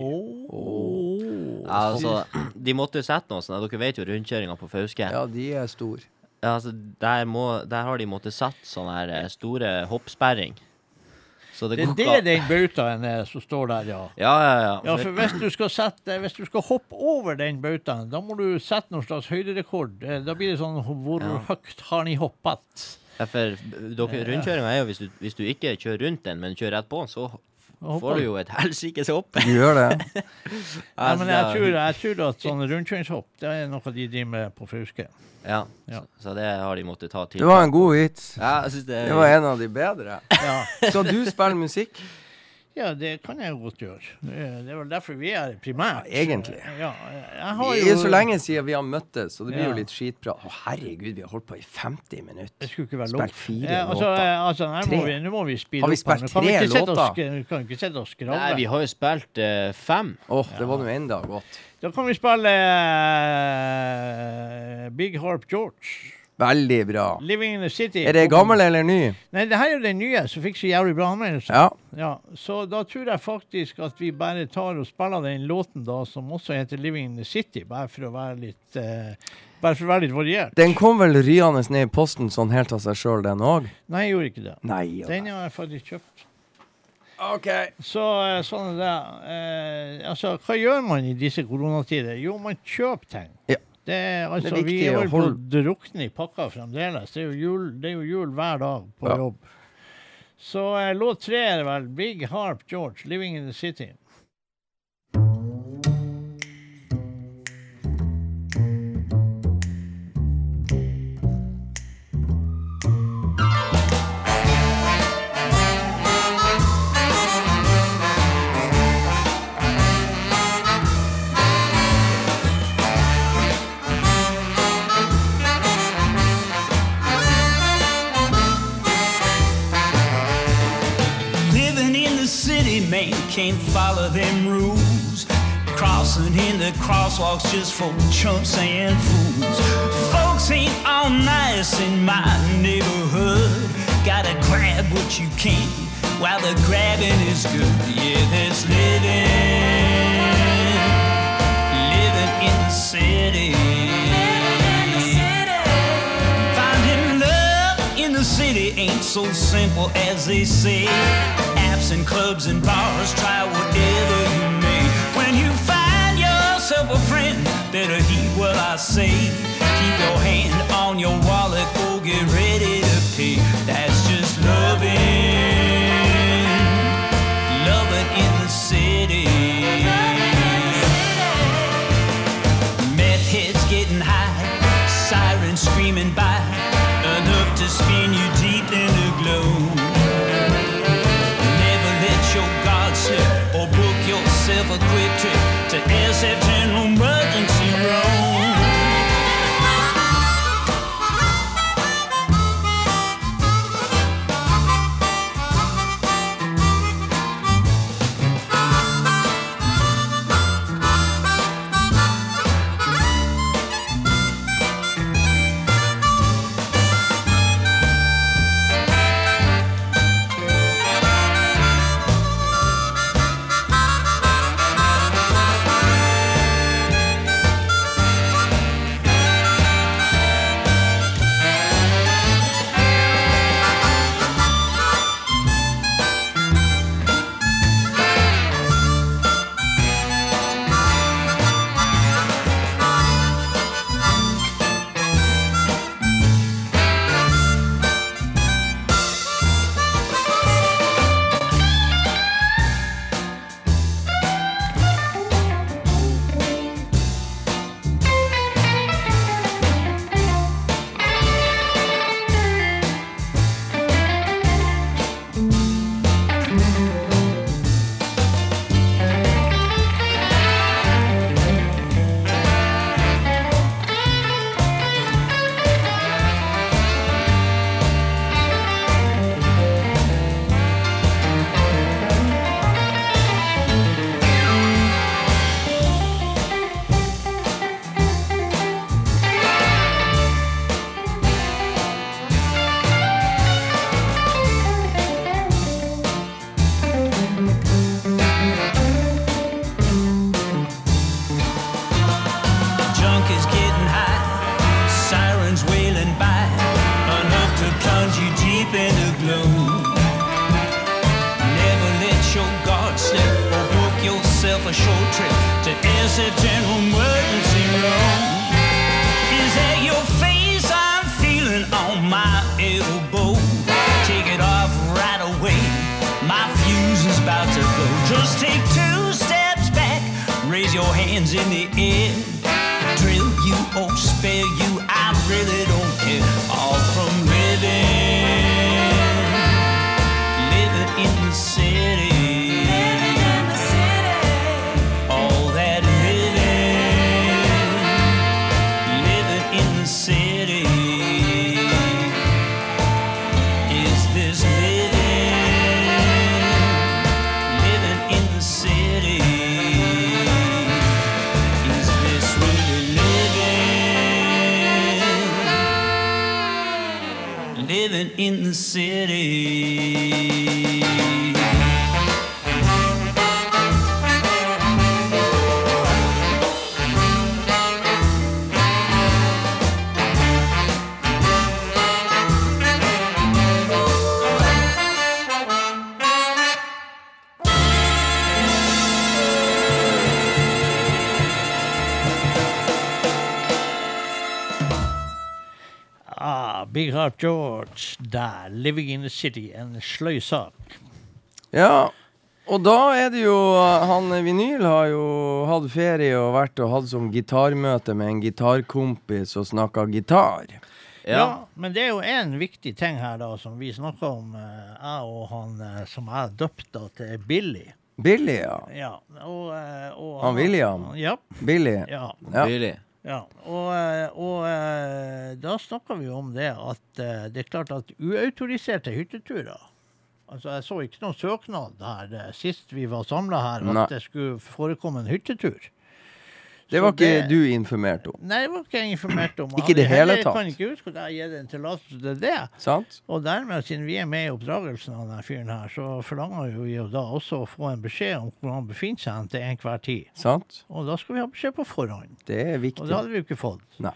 Ja, altså, de måtte jo sette noe sånt. Dere vet jo rundkjøringa på Fauske. Ja, de er store. Ja, altså, der, må, der har de måttet satt sånne her eh, store hoppsperring. Så det Det er det den bautaen er som står der, ja. [laughs] Ja, ja, ja. Ja, For- hvis du sette Hvis du skal hoppe over den bautaen, da må du sette noen slags høyderekord. Eh, Da blir det sånn Hvor Ja. høyt har ni hoppet? Ja, for dere, rundkjøringa er jo hvis du, hvis du ikke kjører rundt den, men kjører rett på den, så får du? jo et helsikes hopp. Du gjør det? [laughs] [laughs] Ja, men jeg tror, jeg tror at sånn rundkjøringshopp, det er noe de driver med på Fauske. Ja, Ja. Så, så det har de måttet ta til. Det var en god vits. Ja, det, Det var en av de bedre. Ja. Så du spiller musikk? Ja, det kan jeg godt gjøre. Det er vel derfor vi er primært. Ja, egentlig. Ja, jeg har Det jo er så lenge siden vi har møttes, så det blir Ja. jo litt skitprat. Å, herregud, vi har holdt på i 50 minutter. Det skulle ikke være lov. Spilt fire Ja, altså, låter. eh, altså, her må Tre. vi, nå må vi speede Har vi opp her. spilt tre låter? sk- kan vi ikke sitte og skravle. Nei, vi har jo spilt uh, fem. Å, det var nå enda godt. Da kan vi spille uh, Big Harp George. Veldig bra. 'Living in the City'. Er det gammel eller ny? Nei, det her er den nye, som fikk så jævlig bra anmeldelse. Ja. Ja, så da tror jeg faktisk at vi bare tar og spiller den låten da, som også heter 'Living in the City', bare for å være litt eh, Bare for å være litt variert. Den kom vel ryende ned i posten sånn helt av seg sjøl, den òg? Nei, jeg gjorde ikke det. Nei. Den har jeg faktisk kjøpt. OK. Så eh, sånn er det. Eh, altså, hva gjør man i disse koronatider? Jo, man kjøper ting. Ja. Det er, altså, viktig vi er jo drukne i pakka fremdeles. Det er jo jul, det er jo jul hver dag på Ja. jobb. Så eh, låt tre er vel Big Harp George, 'Living in the City'. Can't follow them rules. Crossing in the crosswalks just for chumps and fools. Folks ain't all nice in my neighborhood. Gotta grab what you can while the grabbing is good. Yeah, that's living, living in the city. Finding love in the city ain't so simple as they say. Apps and clubs and bars, try whatever you may. When you find yourself a friend, better heed what I say. Keep your hand on your wallet, go get ready to pay. That's George der. 'Living in the City'. En sløy sak. Ja, og da er det jo Han Vinyl har jo hatt ferie og vært og hatt som gitarmøte med en gitarkompis og snakka gitar. Ja. Ja. men det er jo en viktig ting her da, som vi snakka om, eh, jeg og han eh, som jeg døpte til Billy. Billy, ja. Ja, og, eh, og Han William? Ja. Billy. ja. Ja. Ja, og, eh, og eh, da snakka vi om det at eh, det er klart at uautoriserte hytteturer Altså, Jeg så ikke noen søknad her sist vi var samla her, at Nei. det skulle forekomme en hyttetur. Det var ikke det- du informert om, Nei, det var ikke jeg informert om. [clears throat] Ikke i det hele tatt. tatt. kan ikke huske at jeg har gitt en tillatelse til det. sant? Og dermed, siden vi er med i oppdragelsen av denne fyren her, så forlanger vi jo da også å få en beskjed om hvor han befinner seg til enhver tid. Sant? Og da skal vi ha beskjed på forhånd. Det er viktig. Og det hadde vi jo ikke fått. Nei.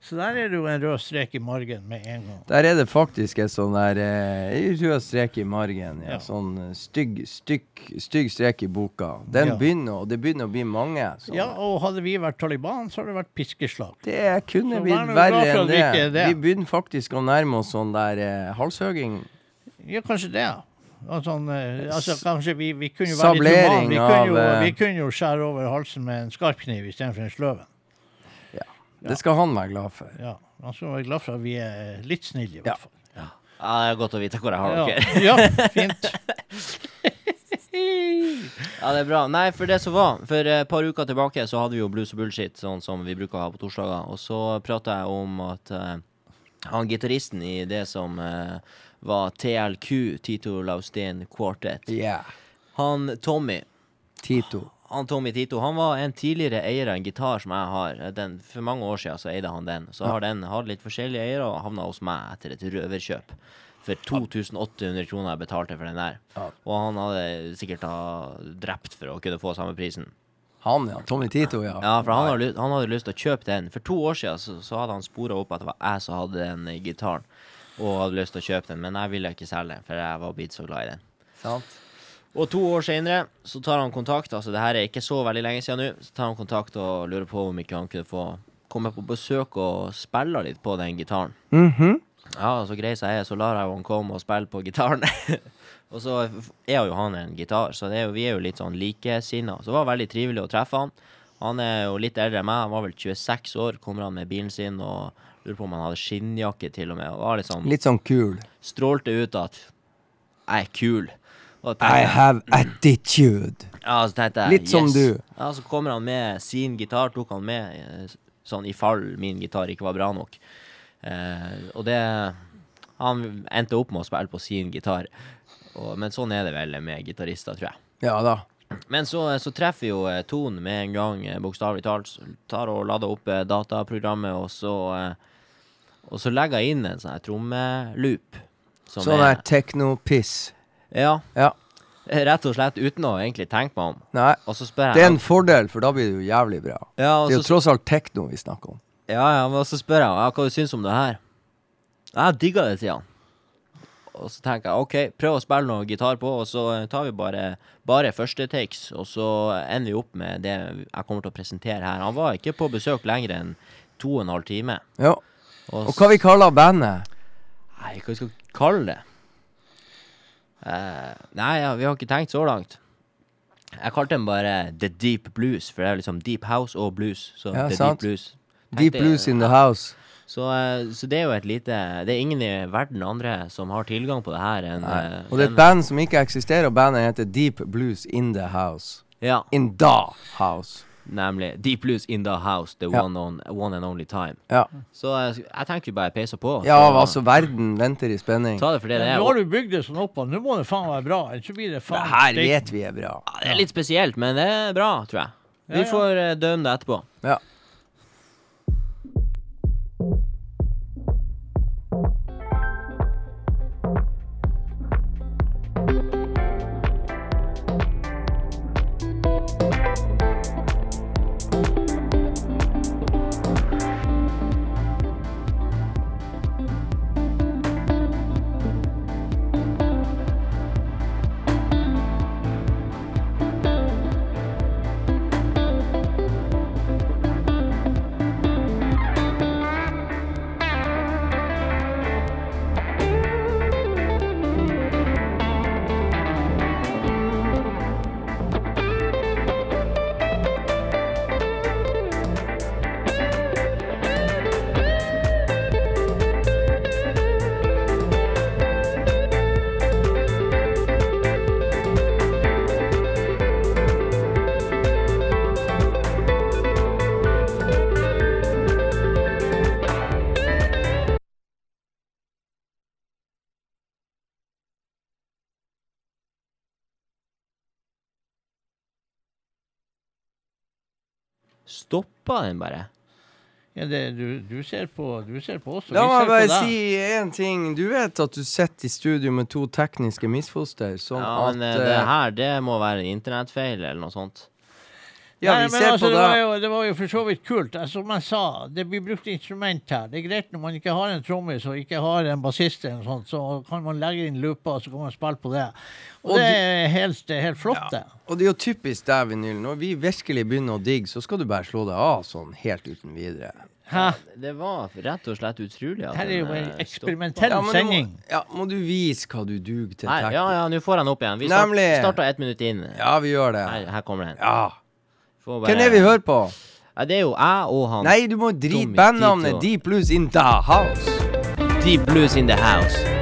Så der er det jo en rød strek i margen med en gang. Der er det faktisk et sånn der eh, rød strek i margen. Ja. Ja. Sånn eh, stygg, stygg, stygg strek i boka. Den Ja. begynner, og det begynner å bli mange. sånne. Ja, og hadde vi vært Taliban, så hadde det vært piskeslag. Det kunne Så blitt verre enn det. det. Vi begynner faktisk å nærme oss sånn der eh, halshøging. Ja, kanskje det. sånn, eh, altså, kanskje vi, vi kunne jo være litt humane. Vi eh, vi kunne jo skjære over halsen med en skarp kniv istedenfor en sløven. Det skal han være glad for. Ja, Han skal være glad for at vi er litt snille, i Ja. hvert fall. Ja, det er godt å vite hvor jeg har dere. ja fint. [laughs] Ja, det er bra. Nei, for det som var For et par uker tilbake så hadde vi jo Blues og Bullshit, sånn som vi bruker å ha på torsdager. Og så prata jeg om at uh, han gitaristen i det som uh, var TLQ, Tito Laustin Quartet, Yeah. han Tommy Tito. Han Tommy Tito han var en tidligere eier av en gitar som jeg har. Den, for mange år siden så eide han den. Så har den hatt litt forskjellige eiere og havna hos meg etter et røverkjøp. For 2800 kroner jeg betalte for den der. Og han hadde sikkert ha drept for å kunne få samme prisen. Han, ja. Tommy Tito, ja. Ja, for han hadde, han hadde lyst til å kjøpe den. For to år siden så, så hadde han spora opp at det var jeg som hadde den eh, gitaren. Og hadde lyst til å kjøpe den, men jeg ville ikke selge den, for jeg var blitt så glad i den. Sant? Og to år senere så tar han kontakt, altså det her er ikke så veldig lenge siden nå, så tar han kontakt og lurer på om ikke han kunne få komme på besøk og spille litt på den gitaren. Mhm. Ja, så grei jeg er, så lar jeg han komme og spille på gitaren. [laughs] og så er jo han en gitar, så det er jo, vi er jo litt sånn likesinna. Så det var veldig trivelig å treffe han. Han er jo litt eldre enn meg, han var vel 26 år, kommer han med bilen sin og lurer på om han hadde skinnjakke til og med. Og var litt sånn, Litt sånn kul. strålte ut at jeg er kul. I have attitude. ja, jeg, Litt som du. Ja, så kommer han med sin gitar, tok han med eh, sånn i fall min gitar ikke var bra nok. Eh, og det Han endte opp med å spille på sin gitar. Og, men sånn er det vel med gitarister, tror jeg. Ja da. Men så, så treffer jo Tone Ton med en gang, eh, bokstavelig talt. Tar og lader opp eh, dataprogrammet, og så eh, Og så legger jeg inn en sånn her trommeloop. Sånn her der techno-piss. Ja, Ja. rett og slett uten å egentlig tenke meg om. Nei. Og så spør jeg Det er en fordel, for da blir det jo jævlig bra. ja, Det er jo tross alt tekno vi snakker om. Ja, ja, men så spør jeg ja, hva du syns om det her. Jeg digger det, sier han. og så tenker jeg OK, prøv å spille noe gitar på, og så tar vi bare, bare første takes, og så ender vi opp med det jeg kommer til å presentere her. Han var ikke på besøk lenger enn to og en halv time. Ja. Og, Og hva vi kaller bandet? Nei, hva vi skal kalle det? Eh, nei, ja, vi har ikke tenkt så langt. Jeg kalte den bare The Deep Blues, for det er liksom deep house og blues. Så Ja, The sant. Deep Blues. Deep Tenkte- Blues in the House. Så, eh, så det er jo et lite Det er ingen i verden andre som har tilgang på det her enn eh, Og det er et band som ikke eksisterer, og bandet heter Deep Blues in the House. Ja, In the House. Nemlig. Deep Blues in the house, the Ja. one, on, one and only time. Ja, Så eh, jeg tenker vi bare peiser på. ja så- altså, verden venter i spenning. Ta det for det det er. Nå har du bygd det sånn opp, og nå må det faen være bra. Ellers blir det Det faen her vet vi er bra. ja, det er litt spesielt, men det er bra, tror jeg. Vi Ja, ja. får uh, dømme det etterpå. Ja. Stoppa den bare. Ja, det, du, du, ser på, du ser på oss, og La vi meg ser på bare si én ting. Du vet at du sitter i studio med to tekniske misfoster, sånn Ja, men eh, at det eh, her, det må være en internettfeil eller noe sånt. Ja, Nei, vi ser altså, på det. det. Var jo, det var jo for så vidt kult. Altså, som jeg sa, det blir brukt instrument her. Det er greit når man ikke har en trommis og ikke har en bassist, eller noe sånt, så kan man legge inn looper, og så kan man spille på det. Og, Og det du- er helt, det er helt flott, det. Og det er jo typisk deg, Vinyl. Når vi virkelig begynner å digge, så skal du bare slå deg av sånn helt uten videre. Hæ? Det var rett og slett utrolig. at Her er jo en eh, eksperimentell Ja, må, sending. ja, må du vise hva du duger til? Nei, ja, ja, nå får han opp igjen. Vi start, starta ett minutt inn. Ja, vi gjør det. Her, her kommer den. Ja. Bare- Hvem er vi hører på? Ja, det er jo jeg og han. Nei, du må drite bandnavnet Deep Blues in the House. Deep Blues in the House.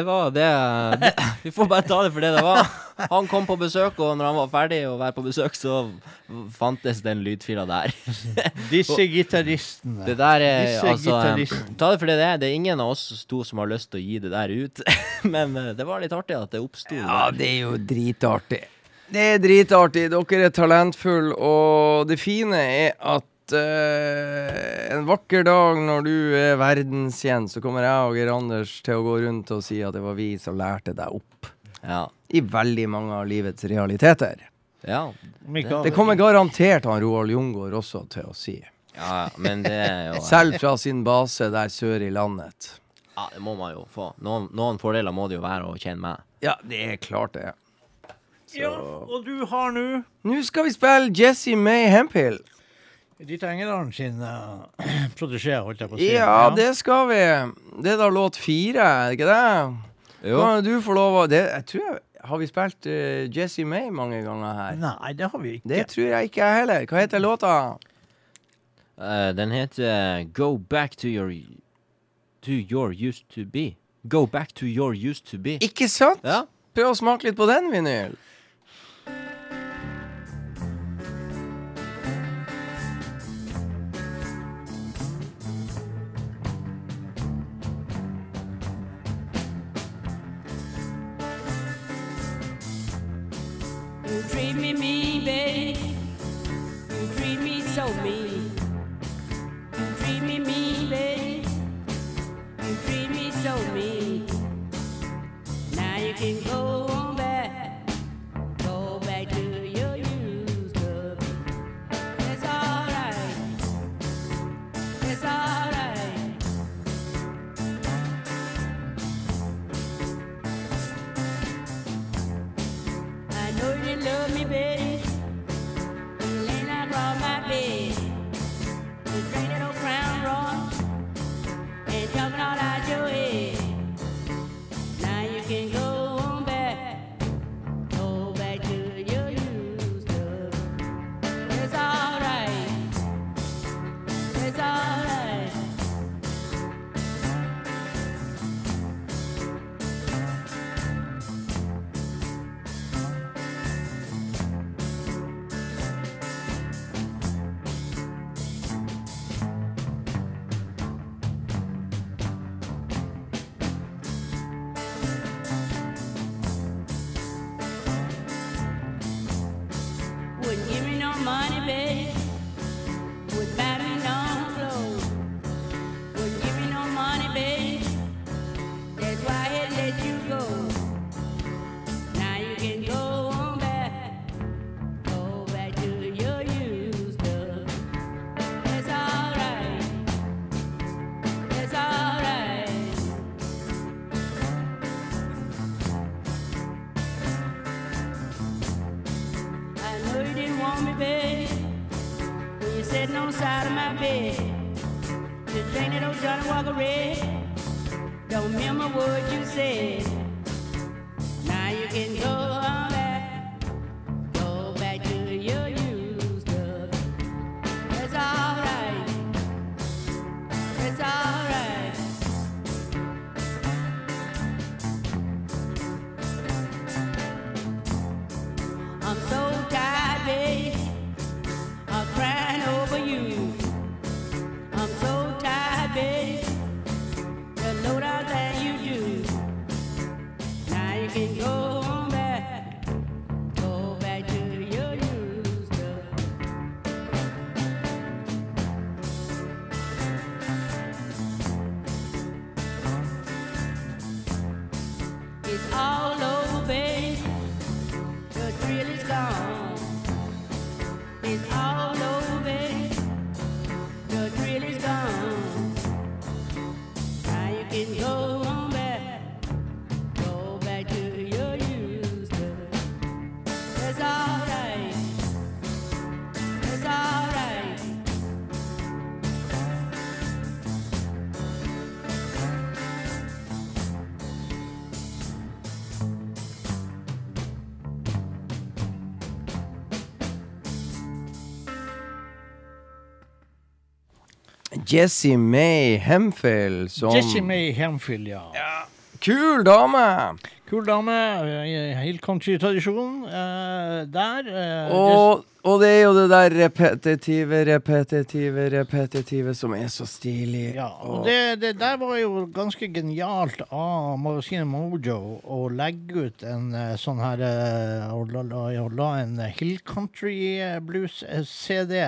Det, det var det. [laughs] Vi får bare ta det for det det var. Han kom på besøk, og når han var ferdig å være på besøk, så fantes den lydfila der. [laughs] Disse gitaristene. Det der er Disse altså. Ta det for det det er. Det er ingen av oss to som har lyst til å gi det der ut. [laughs] Men eh, det var litt artig at det oppsto Ja, det er jo dritartig. Det er dritartig. Dere er talentfulle, og det fine er at eh, en vakker dag når du er verdenskjent, så kommer jeg og Geir Anders til å gå rundt og si at det var vi som lærte deg opp Ja. i veldig mange av livets realiteter. Ja, Det, Det kommer garantert han Roald Jungård også til å si. ja, men det er jo Selv fra sin base der sør i landet. Ja, det må man jo få. Noen, noen fordeler må det jo være å kjenne meg. Ja, det er klart det. Ja, og du har nå Nå skal vi spille Jesse May Hemphill. Rita Engedalen sine uh, [clears throat] protégé, holdt jeg på å si. Ja, det skal vi. Det er da låt fire, er det ikke det? Jo. Kan du få lov å det, Jeg tror jeg Har vi spilt uh, Jesse May mange ganger her? Nei, det har vi ikke. Det tror jeg ikke jeg heller. Hva heter låta? Uh, den heter Go back to your To your used to be. Go back to your used to be. Ikke sant? Ja. Prøv å smake litt på den, vinyl. Jesse May Hemphill som Jessie May Hemphill, ja. Kul dame! Kul dame. eh, Helt country-tradisjon eh, der. Uh, Og, og det er jo det der repetitive, repetitive, repetitive som er så stilig. Ja, og det, det der var jo ganske genialt av magasinet Mojo å legge ut en uh, sånn her Å Og la, la, la en Hill Country Blues-CD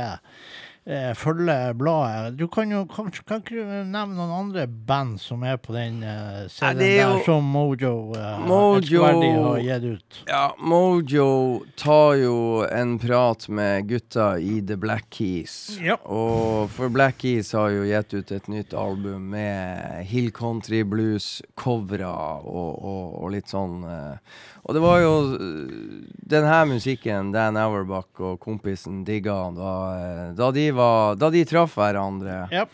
eh, følger bladet. Du kan jo kan, kan ikke du nevne noen andre band som er på den eh, er jo- der, som Mojo, eh, Mojo- har gitt ut. Ja, Mojo tar jo en prat med gutta i The Black Keys. Ja. Og for Black Keys har jo gitt ut et nytt album med Hill Country Blues-covere og, og, og litt sånn eh, Og det var jo eh, den her musikken Dan Auerbach og kompisen digga da, eh, da, de var, da de traff hverandre Yep.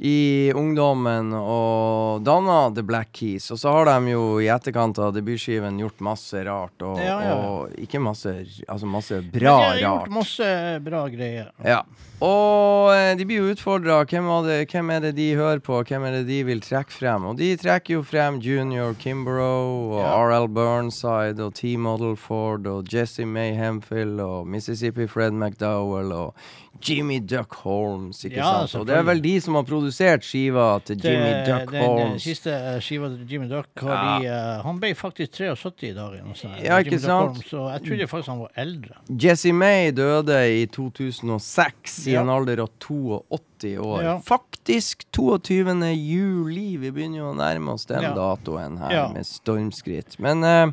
i ungdommen og danna The Black Keys. Og så har de jo i etterkant av debutskiven gjort masse rart, og, Ja, ja. og ikke masse Altså masse bra bra de har gjort rart. masse bra greier. Ja. Og eh, de blir jo utfordra. Hvem, hvem er det de hører på? Hvem er det de vil trekke frem? Og de trekker jo frem Junior Kimbrough og Ja. RL Burnside og T-Model Ford og Jesse May Hemphill og Mississippi Fred McDowell og Jimmy Duck Holmes, ikke Ja, sant? Og det er vel de som har produsert skiva til Jimmy Det- Duck den, Holmes. siste eh, skiva til Jimmy Duck har Ja. de, uh, Han ble faktisk 73 i dag. sånt. Ja, ikke sant? Holmes, Så jeg trodde faktisk han var eldre. Jesse May døde i 2006 i en alder av 82 år. Faktisk 22. juli. Vi begynner jo å nærme oss den datoen her med stormskritt. Men uh,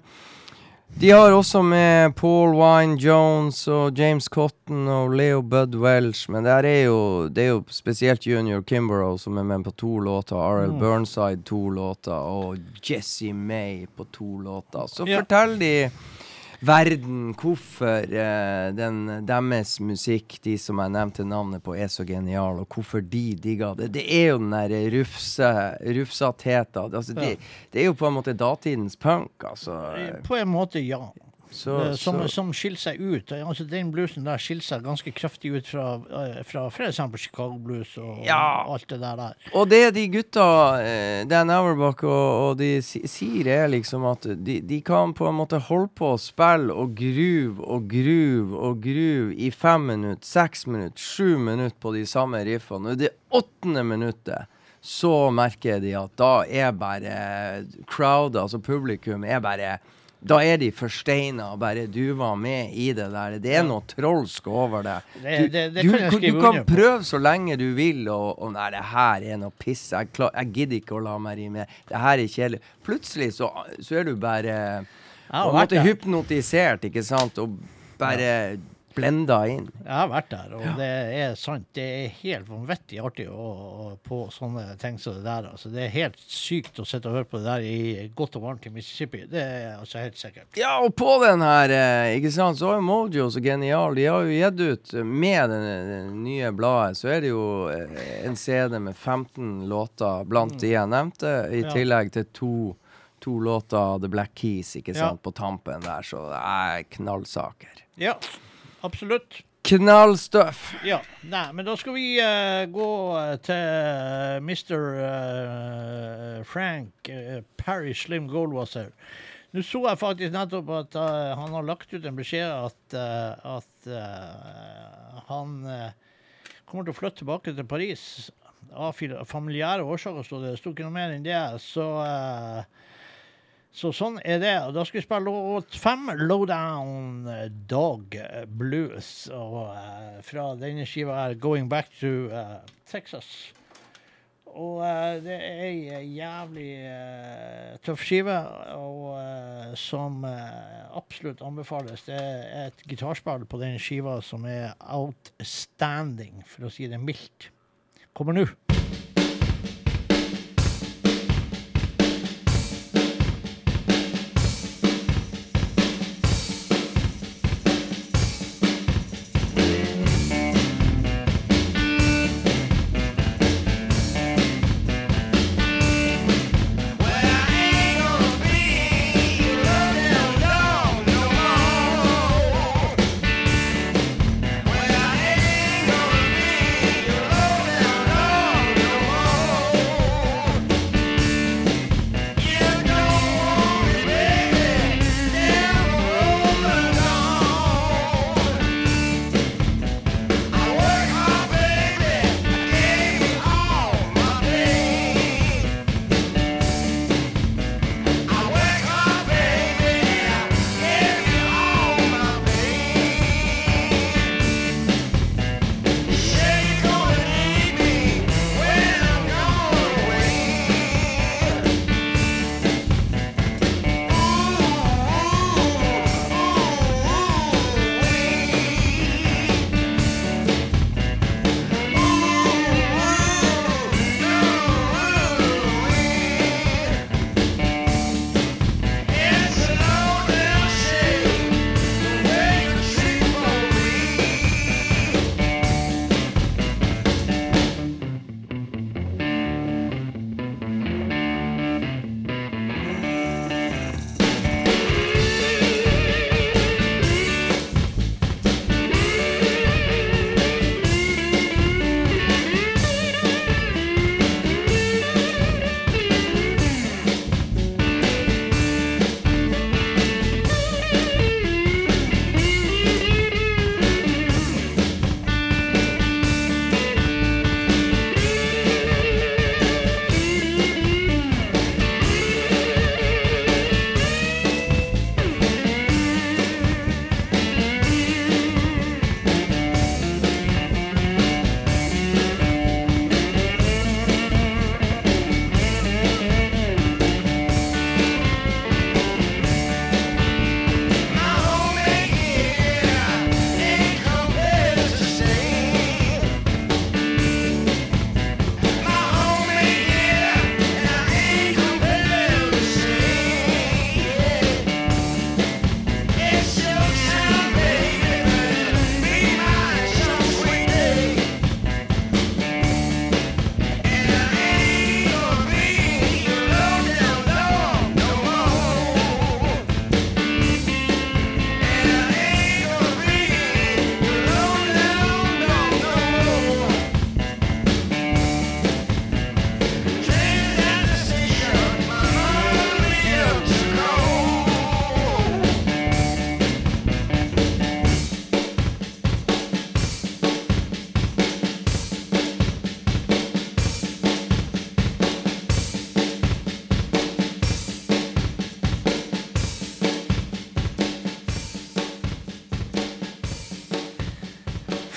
de har også med Paul Wine Jones og James Cotton og Leo Bud Welch, men er jo, det er jo spesielt Junior Kimbrough som er med på to låter, RL Mm. Burnside to låter og Jesse May på to låter. Så Ja. fortell de verden hvorfor eh, den, deres musikk, de som jeg nevnte navnet på, er så genial, og hvorfor de digger det. Det er jo den der rufse. Altså, Ja. det, det er jo på en måte datidens punk, altså. På en måte, ja. Så, som, så, som skiller seg ut. Altså, den bluesen der skiller seg ganske kraftig ut fra, eh, fra f.eks. Chicago Blues og Ja. alt det der. der. og det de gutta, eh, Dan Auerbach og, og de sier, er liksom at de, de kan på en måte holde på å spille og groove og groove og groove i fem minutter, seks minutter, sju minutter på de samme riffene. Og i det åttende minuttet så merker de at da er bare crowd, altså publikum, er bare da er de forsteina bare du var med i det der. Det er noe trolsk over det. Du, kan du, skrive du kan prøve så lenge du vil, og, og nei, det her er noe piss. Jeg, klar, jeg gidder ikke å la meg rive med. Det her er kjedelig. Plutselig så, så er du bare ja, på en måte hypnotisert, ikke sant, og bare blenda inn. Jeg har vært der, og det er sant. Det er helt vanvittig artig å, å, på sånne ting som det der. Altså, det er helt sykt å sitte og høre på det der i godt og varmt i Mississippi. Det er altså helt sikkert. Ja, og på den her, eh, ikke sant, så er Mojo så genial. De har jo gitt ut eh, med det nye bladet, så er det jo eh, en CD med 15 låter blant de jeg nevnte, i Ja. tillegg til to, to låter av The Black Keys, ikke Ja. sant, på tampen der, så det er knallsaker. Ja, absolutt. Knallstøff! Ja, nei, men da skal vi uh, gå til Mr. Uh, Frank uh, Parry Slim Goldwasser. Nå så jeg faktisk nettopp at eh, han har lagt ut en beskjed at, eh, at eh, han eh, kommer til å flytte tilbake til Paris av familiære årsaker, så det sto ikke noe mer enn det. Så eh, så sånn er det. Da skal vi spille låt fem, Lowdown Dog Blues. Og uh, fra denne skiva er Going Back to uh, Texas. Og uh, det er ei jævlig tøff skive, og som absolutt anbefales. Det er et gitarspill på denne skiva som er outstanding, for å si det mildt. Kommer nå.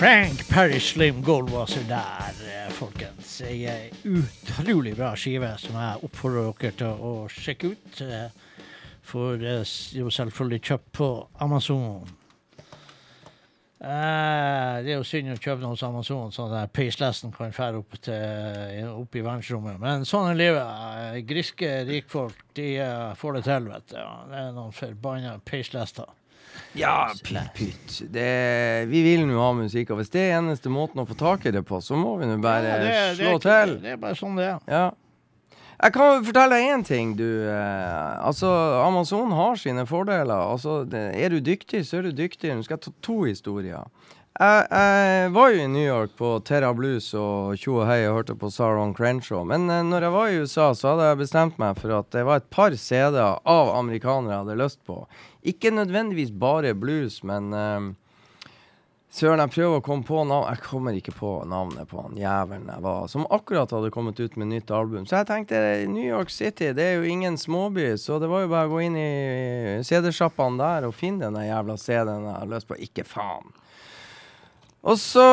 Frank Perry Slim Goldwasser der, eh, folkens. Ei utrolig bra skive som jeg oppfordrer dere til å sjekke ut. eh, For det er jo selvfølgelig kjøpt på Amazon. Eh, det er jo synd å kjøpe noe hos Amazon, sånn at peislesten kan fære opp, opp i verdensrommet. Men sånn er livet. Griske rikfolk de får det til, vet du. Det er noen forbanna peislester. Ja, pytt, pytt. Vi vil nå ha musikk, og hvis det er eneste måten å få tak i det på, så må vi nå bare Ja, det, det, slå er, til. det er bare sånn det er. Ja. Jeg kan fortelle deg én ting, du. Eh, altså, Amazon har sine fordeler. Altså, det, er du dyktig, så er du dyktig. Nå skal jeg ta to historier. Jeg, jeg var jo i New York på Terra Blues og tjo og hei og hørte på Saron Crenshaw. Men eh, når jeg var i USA, så hadde jeg bestemt meg for at det var et par CD-er av amerikanere jeg hadde lyst på. Ikke nødvendigvis bare blues, men eh, Søren, jeg prøver å komme på navn Jeg kommer ikke på navnet på han jævelen jeg var, som akkurat hadde kommet ut med nytt album. Så jeg tenkte New York City, det er jo ingen småby, så det var jo bare å gå inn i CD-sjappene der og finne den jævla CD-en jeg har lyst på. Ikke faen. Og så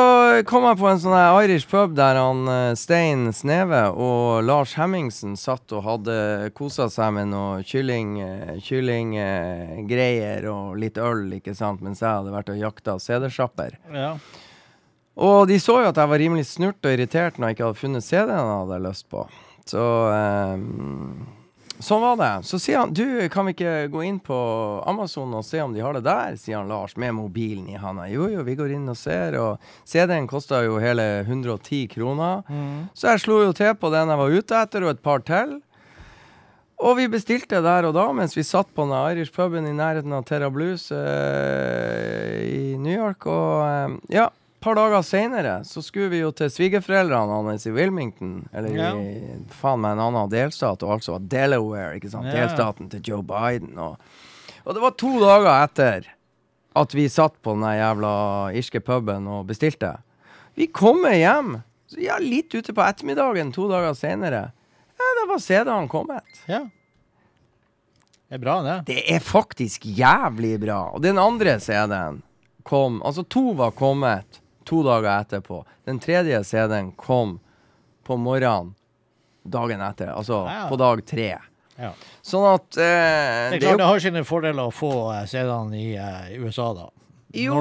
kom jeg på en sånn Irish pub der han eh, Stein Sneve og Lars Hemmingsen satt og hadde kosa seg med noe kylling, eh, kyllinggreier og litt øl, ikke sant, mens jeg hadde vært og jakta CD-sjapper. Ja. Og de så jo at jeg var rimelig snurt og irritert når jeg ikke hadde funnet CD-en jeg hadde lyst på. Så ehm, Sånn var det. Så sier han du, kan vi ikke gå inn på Amazon og se om de har det der, sier han Lars, med mobilen i handa. Jo jo, vi går inn og ser, og CD-en kosta jo hele 110 kroner. Så jeg slo jo til på den jeg var ute etter, og et par til. Og vi bestilte der og da, mens vi satt på den Irish puben i nærheten av Terra Blues eh, i New York. Og eh, ja, par dager seinere så skulle vi jo til svigerforeldrene hans i Wilmington. Eller Ja. i faen meg en annen delstat, og altså Delaware, ikke sant. Ja. Delstaten til Joe Biden. Og, og det var to dager etter at vi satt på den jævla irske puben og bestilte. Vi kommer hjem, så ja, litt ute på ettermiddagen to dager seinere. Ja, da var CD-en kommet. ja. Det er bra, det. Det er faktisk jævlig bra. Og den andre CD-en kom Altså, to var kommet to dager etterpå. Den tredje CD-en kom på morgenen dagen etter. Altså Ja. på dag tre. Ja. Sånn at eh, Det er det klart jo det har sine fordeler å få eh, CD-ene i eh, USA, da. jo.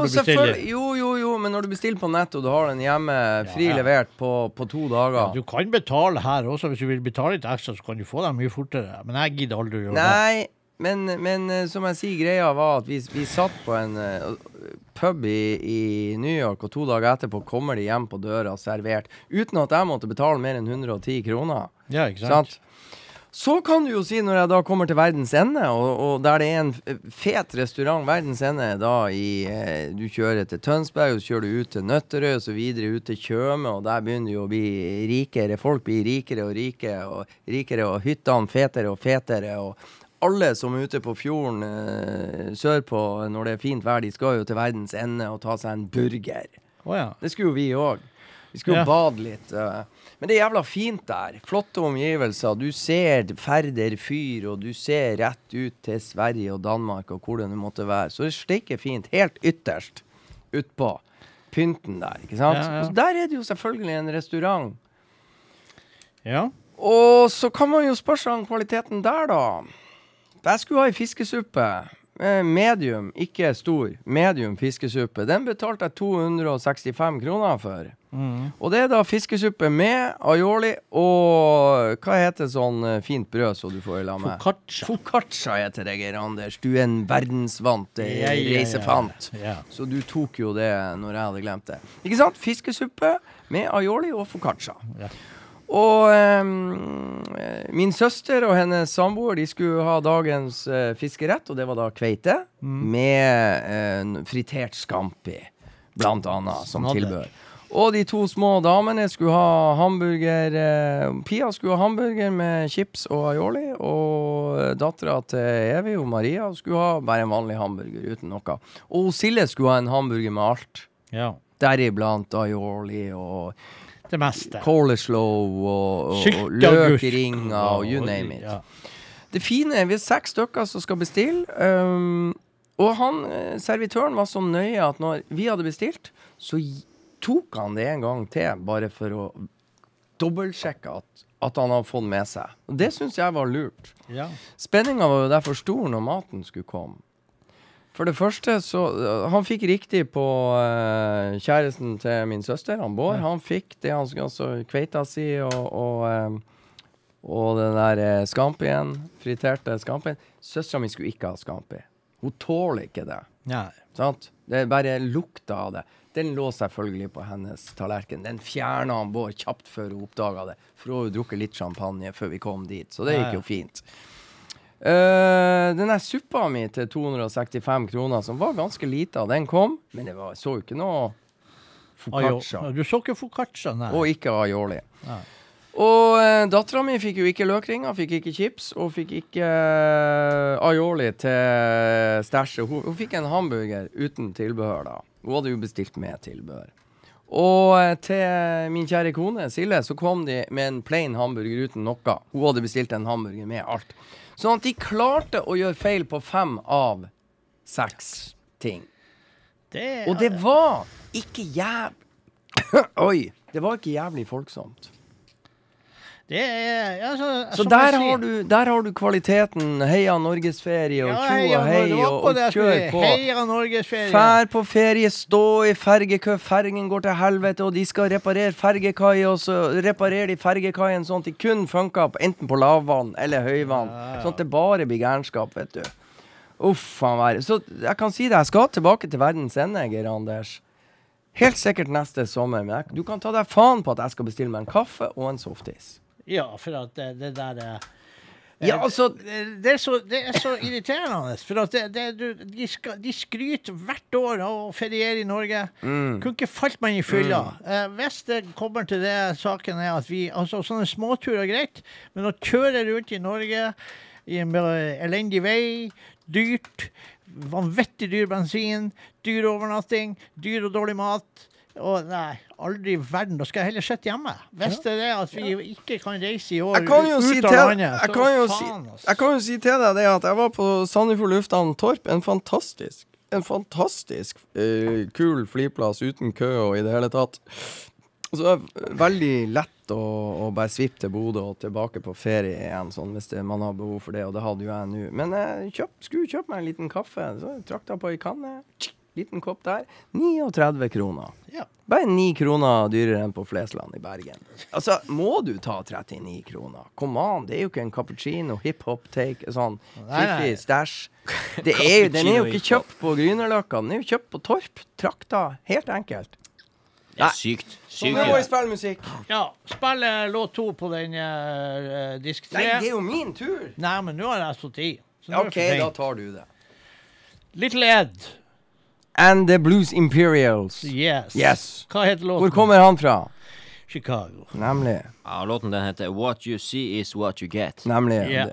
Jo, jo, jo, men når du bestiller på nett, og du har den hjemme fri ja. levert på, på to dager Du kan betale her også, hvis du vil betale litt ekstra, så kan du få dem mye fortere. Men jeg gidder aldri å gjøre det. Nei, men, men eh, som jeg sier, greia var at vi, vi satt på en eh, pub i, i New York, og to dager etterpå kommer de hjem på døra servert, uten at jeg måtte betale mer enn 110 kroner. Ja, ikke sant? Sant? Så kan du jo si, når jeg da kommer til verdens ende, og, og der det er en fet restaurant, verdens ende, da i eh, Du kjører til Tønsberg, og så kjører du ut til Nøtterøy, og så videre ut til Tjøme, og der begynner du å bli rikere. Folk blir rikere og rike, og rikere, og hyttene fetere og fetere, og alle som er ute på fjorden eh, sørpå når det er fint vær, de skal jo til verdens ende og ta seg en burger. Oh, ja. Det skulle jo vi òg. Vi skulle jo Ja. bade litt. Uh. Men det er jævla fint der. Flotte omgivelser. Du ser Færder fyr, og du ser rett ut til Sverige og Danmark og hvor det nå måtte være. Så det er steike fint. Helt ytterst utpå pynten der, ikke sant? Ja. Og der er det jo selvfølgelig en restaurant. ja. Og så kan man jo spørre seg om kvaliteten der, da. Jeg skulle ha ei fiskesuppe. Eh, Medium, ikke stor. Medium fiskesuppe. Den betalte jeg 265 kroner for. Mm. Og det er da fiskesuppe med aioli og hva heter sånn eh, fint brød som du får i lag med? Focaccia. Focaccia heter det, Geir Anders. Du er en verdensvant yeah, yeah, reisefant. Ja. Så du tok jo det når jeg hadde glemt det. Ikke sant? Fiskesuppe med aioli og focaccia. Ja. Og eh, min søster og hennes samboer De skulle ha dagens uh, fiskerett, og det var da kveite med uh, fritert scampi, blant annet, som Snadder. tilbør. Og de to små damene skulle ha hamburger eh, Pia skulle ha hamburger med chips og aioli. Og dattera til Evy, og Maria, skulle ha bare en vanlig hamburger uten noe. Og Silje skulle ha en hamburger med alt. ja. Deriblant aioli og Det meste. coleslaw og, og, og og you name it. Ja. Det fine er vi er seks stykker som skal bestille. Um, og han, eh, servitøren var så nøye at når vi hadde bestilt, så tok han det en gang til, bare for å dobbeltsjekke at, at han hadde fått med seg. Og det syns jeg var lurt. Ja. Spenninga var jo derfor stor når maten skulle komme. For det første så Han fikk riktig på uh, kjæresten til min søster, han Bård. Han fikk det han skulle, altså kveita si og, og, um, og den der uh, scampien. Friterte scampien. Søstera mi skulle ikke ha scampi. Hun tåler ikke det. Nei. Sant? Det er bare lukta av det. Den lå selvfølgelig på hennes tallerken. Den fjerna han Bård kjapt før hun oppdaga det. For hun hadde drukket litt champagne før vi kom dit, så det gikk jo fint. Eh, den der suppa mi til 265 kroner, som var ganske lita, den kom, men det var, så jo ikke noe foccaccia. Du så ikke foccaccia, nei. Og ikke aioli. Og uh, dattera mi fikk jo ikke løkringer, fikk ikke chips, og fikk ikke uh, aioli til stæsjet. Hun, hun fikk en hamburger uten tilbehør, da. Hun hadde jo bestilt med tilbehør. Og til min kjære kone Silje så kom de med en plain hamburger uten noe. Hun hadde bestilt en hamburger med alt. Sånn at de klarte å gjøre feil på fem av seks ting. Det, Og det var ikke jæv... [coughs] Oi. Det var ikke jævlig folksomt. Det er altså, Så der har, du, der har du kvaliteten. Heia Norgesferie og Ja, tjo heia, og hei og, og kjør på. Heia Norgesferie. Fær på ferie, stå i fergekø, fergen går til helvete, og de skal reparere fergekai, og så reparerer de fergekaien sånn at de kun funker enten på lavvann eller høyvann. Sånn at det bare blir gærenskap, vet du. Uff a meg. Så jeg kan si det, jeg skal tilbake til verdens ende, Geir Anders. Helt sikkert neste sommer, men jeg, du kan ta deg faen på at jeg skal bestille meg en kaffe og en softis. Ja, for at det, det der er Ja, altså det, er så, det er så irriterende. For at det, det, du, de, skal, de skryter hvert år av å feriere i Norge. Mm. Kunne ikke falt man i fylla. Eh, hvis det kommer til det saken er at vi Altså, sånne småturer er greit, men å kjøre rundt i Norge i en eh, elendig vei, dyrt, vanvittig dyr bensin, dyr overnatting, dyr og dårlig mat og nei, aldri i verden. Da skal jeg heller sitte hjemme. Hvis det er at vi ikke kan reise i år ut av landet, så faen, altså. jeg kan jo si til deg det at jeg var på Sandefjord lufthavn Torp. En fantastisk En fantastisk uh, kul flyplass uten kø og i det hele tatt. Så det er veldig lett å, å bare svippe til Bodø og tilbake på ferie igjen, sånn hvis det, man har behov for det, og det hadde jo jeg nå. Men jeg kjøp, skulle kjøpe meg en liten kaffe, så trakk jeg på ei kanne. Liten kopp der. 39 kroner. Ja. Bare 9 kroner dyrere enn på Flesland i Bergen. Altså, må du ta 39 kroner? Come on, det er jo ikke en cappuccino, hiphop take, sånn fiffig stæsj. [laughs] Den er jo ikke kjøpt på Grünerløkka, den er jo kjøpt på Torp. Trakta. Helt enkelt. Det er sykt. Så nå må vi spille musikk. Ja, spille låt to på den uh, disk Nei, det er jo min tur. Nei, men nå har jeg stått i. OK, da tar du det. Little Ed. And the Blues Imperials. Yes. Yes. Hva heter låten? Hvor kommer han fra? Chicago. Nemlig. Ja, låten den heter What You See Is What You Get. Nemlig. Ja.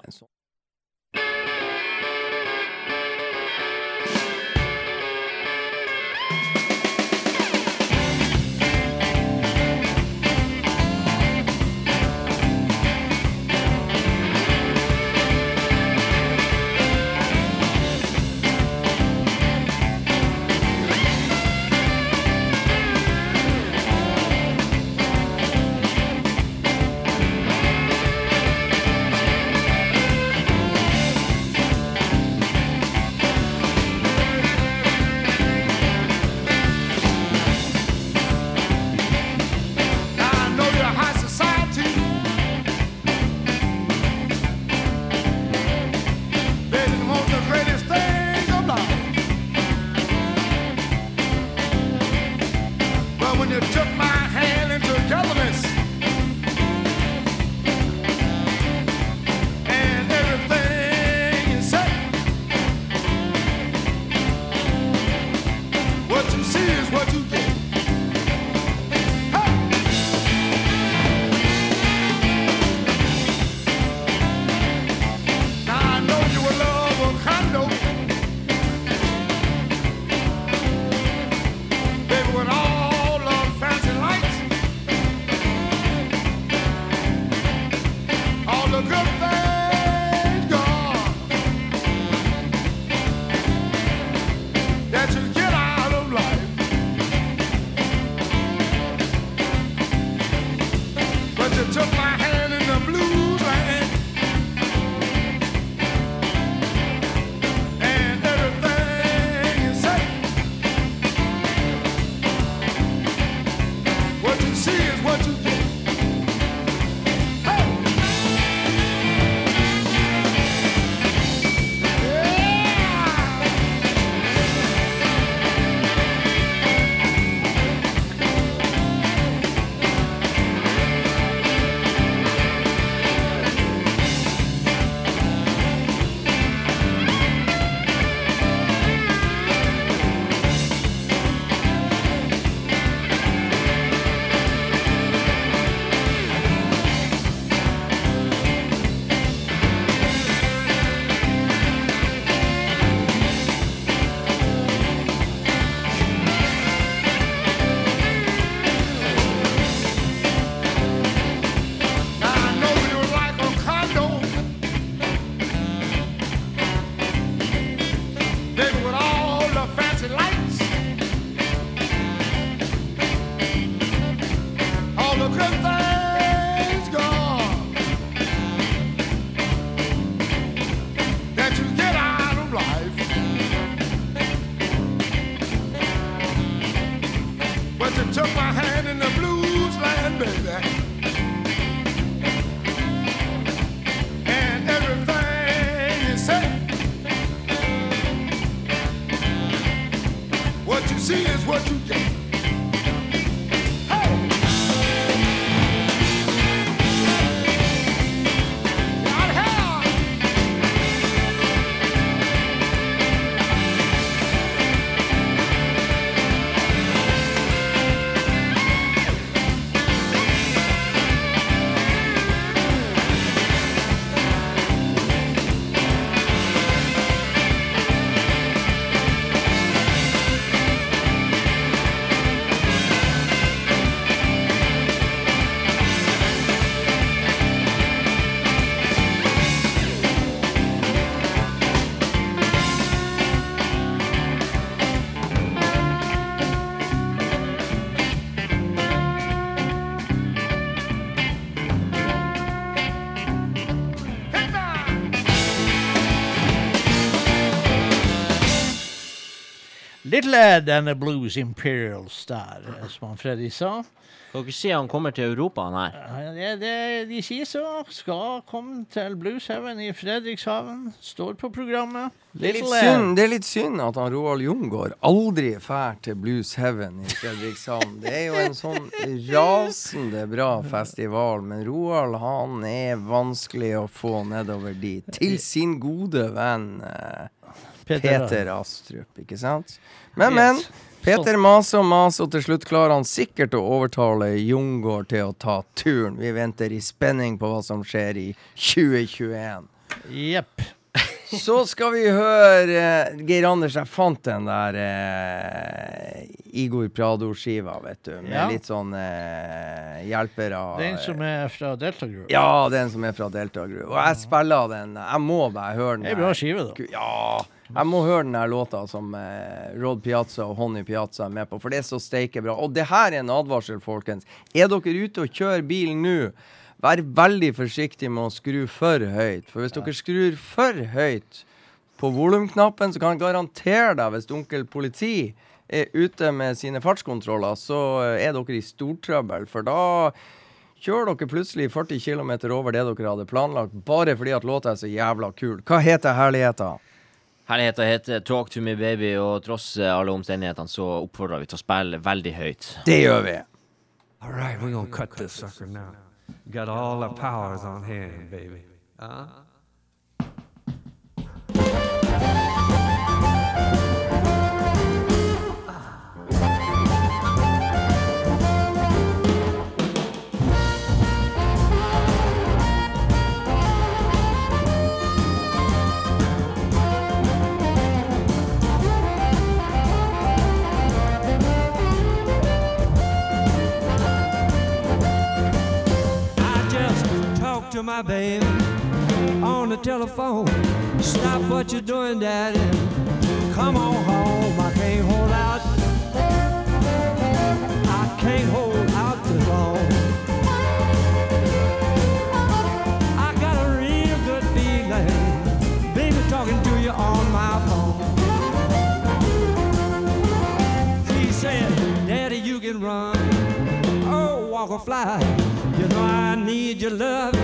Ed and the Blues Imperials der, eh, som han Freddy sa. Kan dere si han kommer til Europa, han her? Det, det, de sier så. Skal komme til Blueshaven i Fredrikshaven. Står på programmet. Det er, litt Little synd, det er litt synd at han Roald Jungård aldri drar til Blueshaven i Fredrikshavn. Det er jo en sånn rasende bra festival, men Roald han er vanskelig å få nedover dit. Til sin gode venn Peter, Peter Astrup, ikke sant? Men, men. Peter maser og maser, og til slutt klarer han sikkert å overtale Jungård til å ta turen. Vi venter i spenning på hva som skjer i 2021. Jepp. Så skal vi høre uh, Geir Anders, jeg fant den der uh, Igor Prado-skiva, vet du. Med Ja. litt sånn uh, hjelpere. Den som er fra Delta Group. Ja, den som er fra Delta Group. Og jeg spiller den. Jeg må bare høre den. Det er bra skive, da. Ja. Jeg må høre den låta som eh, Rod Piazza og Honey Piazza er med på, for det er så steike bra. Og det her er en advarsel, folkens. Er dere ute og kjører bil nå, vær veldig forsiktig med å skru for høyt. For hvis dere skrur for høyt på volumknappen, så kan jeg garantere deg, hvis onkel politi er ute med sine fartskontroller, så eh, er dere i stortrøbbel. For da kjører dere plutselig 40 km over det dere hadde planlagt, bare fordi at låta er så jævla kul. Hva heter herligheta? Herligheta heter Talk to me baby, og tross eh, alle omstendighetene så oppfordrer vi til å spille veldig høyt. Det gjør vi. All right, we're gonna cut this sucker now. Got all the powers on hand, baby. Uh? To my baby on the telephone. Stop what you're doing, daddy. Come on home. I can't hold out. I can't hold out too long. I got a real good feeling, baby, talking to you on my phone. He said, Daddy, you can run. Oh, walk or fly. You know I need your love,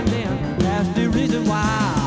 reason why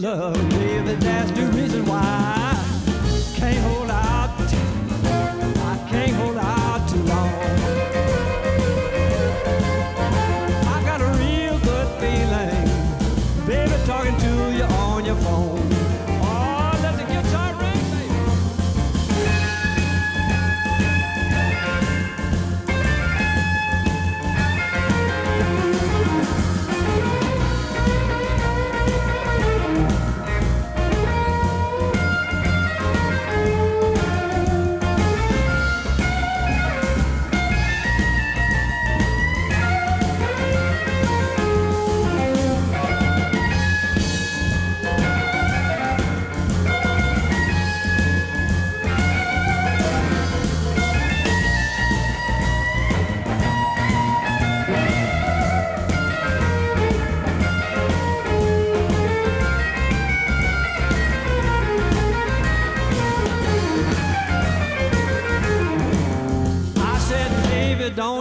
love, baby. That's the reason why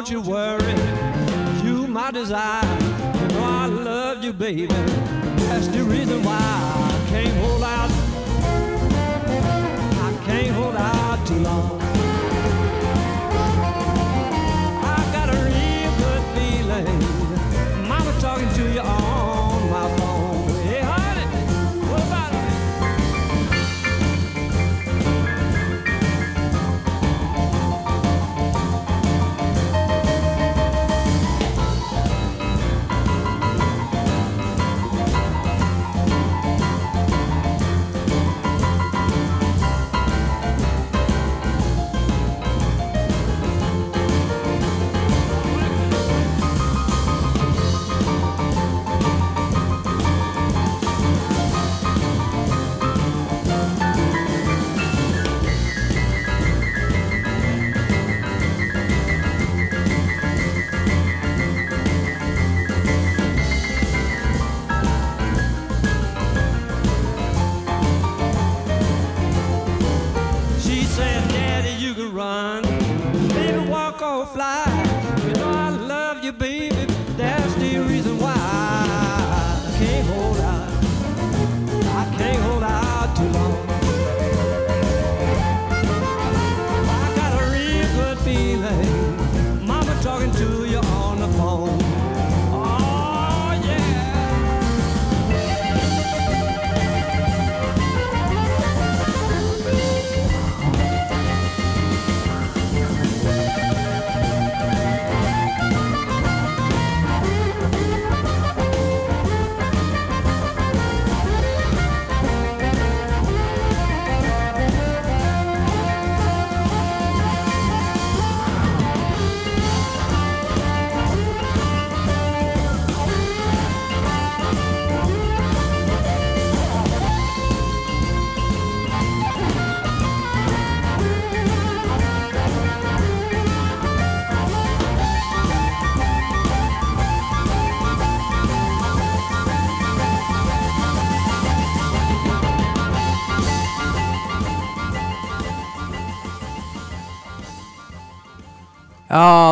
don't you worry. You my desire. You know I love you, baby. That's the reason why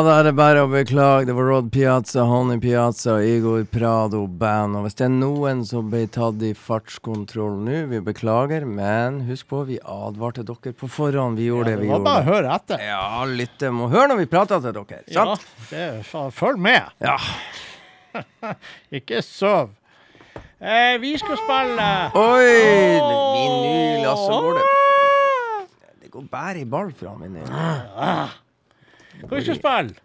da er det bare å beklage. Det var Rod Piazza, Honey Piazza og Igor Prado Band. Og hvis det er noen som ble tatt i fartskontroll nå, vi beklager, men husk på, vi advarte dere på forhånd. Vi gjorde Det det vi var bare å gjorde. høre etter. Ja, lytte. Må høre når vi prater til dere. Ja, det det, følg med. Ja. [laughs] Ikke sov. Eh, vi skal spille Oi! Vinyl, altså. Går det Det går bare i ball fra vinyl. Hva vi skal spille?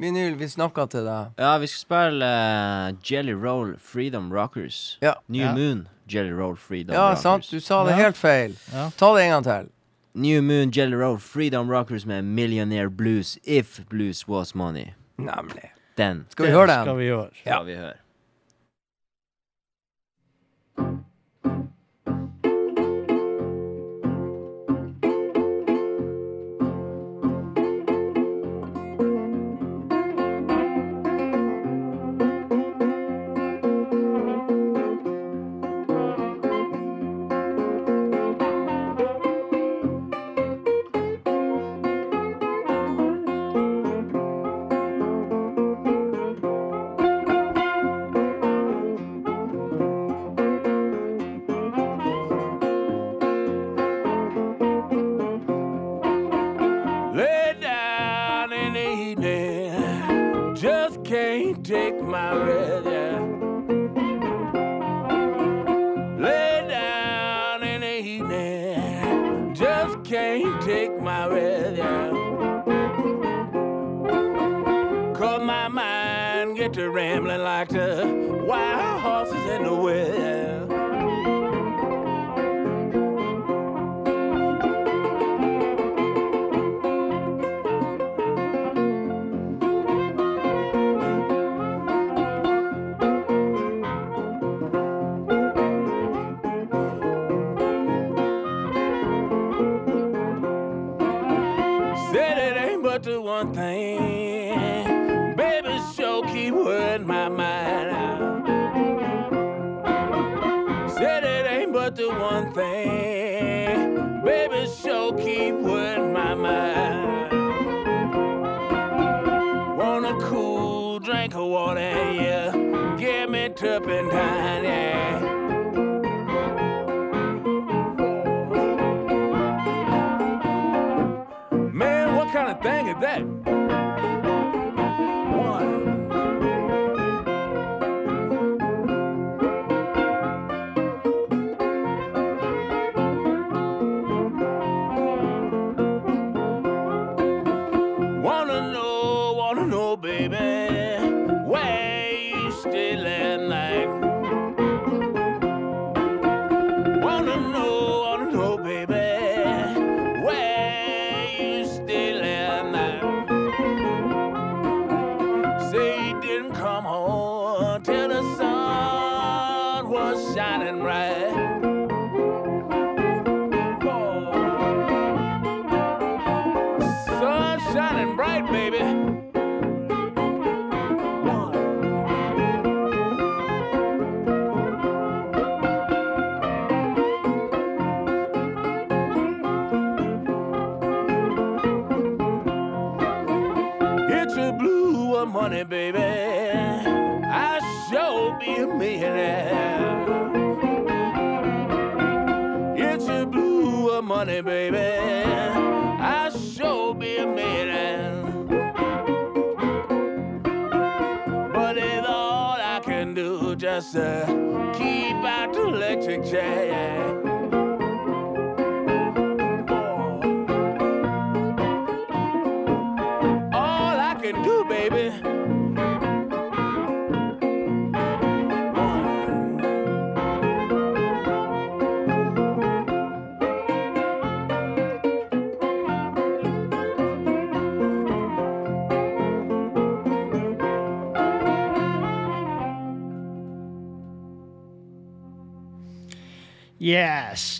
Vinyl, vi snakka til deg. Ja, vi skal spille eh, Jelly Roll Freedom Rockers. Ja. New Ja. Moon Jelly Roll Freedom Ja, Rockers. sant. Du sa det Ja. helt feil. Ja. Ta det en gang til. New Moon Jelly Roll Freedom Rockers med Millionaire Blues If Blues Was Money. Nemlig. Den Skal vi høre Skal den? vi gjøre. skal vi høre. Then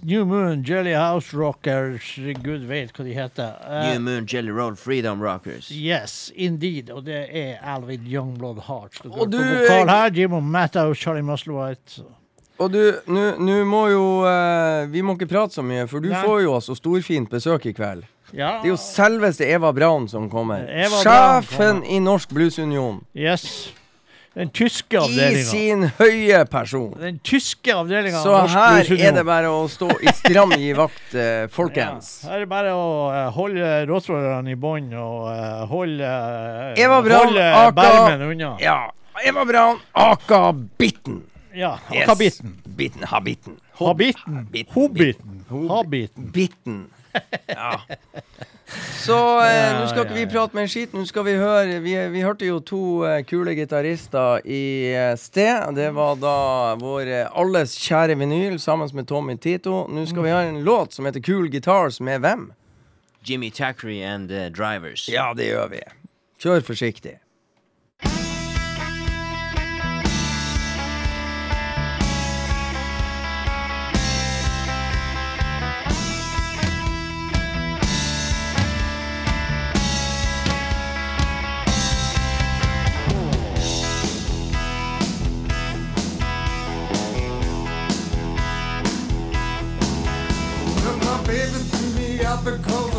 Yes! New Moon, Jelly House Rockers, gud vet hva de heter. Uh, New Moon Jelly Roll Freedom Rockers. Yes, indeed. Og det er Alvid Youngblood Heart. Og du, vokal her, Jimmo Mattow, Charlie Musselwhite. Og du, nå må jo uh, Vi må ikke prate så mye, for du Nei. får jo altså storfint besøk i kveld. Ja, Det er jo selveste Eva Braun som kommer. Eva Braun Sjefen kommer. i Norsk Bluesunion. yes. Den tyske I sin høye person. Den tyske avdelinga Så her er det bare å stå i stram i vakt, [laughs] eh, folkens. Ja, her er det bare å eh, holde råtråderne i bånd og eh, holde Eva Braun, holde aka- bermen unna. Ja. Eva Brand aka Bitten. Ja, Yes. Habitten. Bitten, habitten. Habitten. Bitten, Hobbiten. Hob- Bitten. Ja. [laughs] Så eh, nå skal ikke vi prate mer skit. Nå skal vi høre Vi, vi hørte jo to eh, kule gitarister i eh, sted. Det var da vår eh, alles kjære vinyl sammen med Tommy Tito. Nå skal vi ha en låt som heter Cool Guitars med hvem? Jimmy Tackery and the Drivers. Ja, det gjør vi. Kjør forsiktig. tropical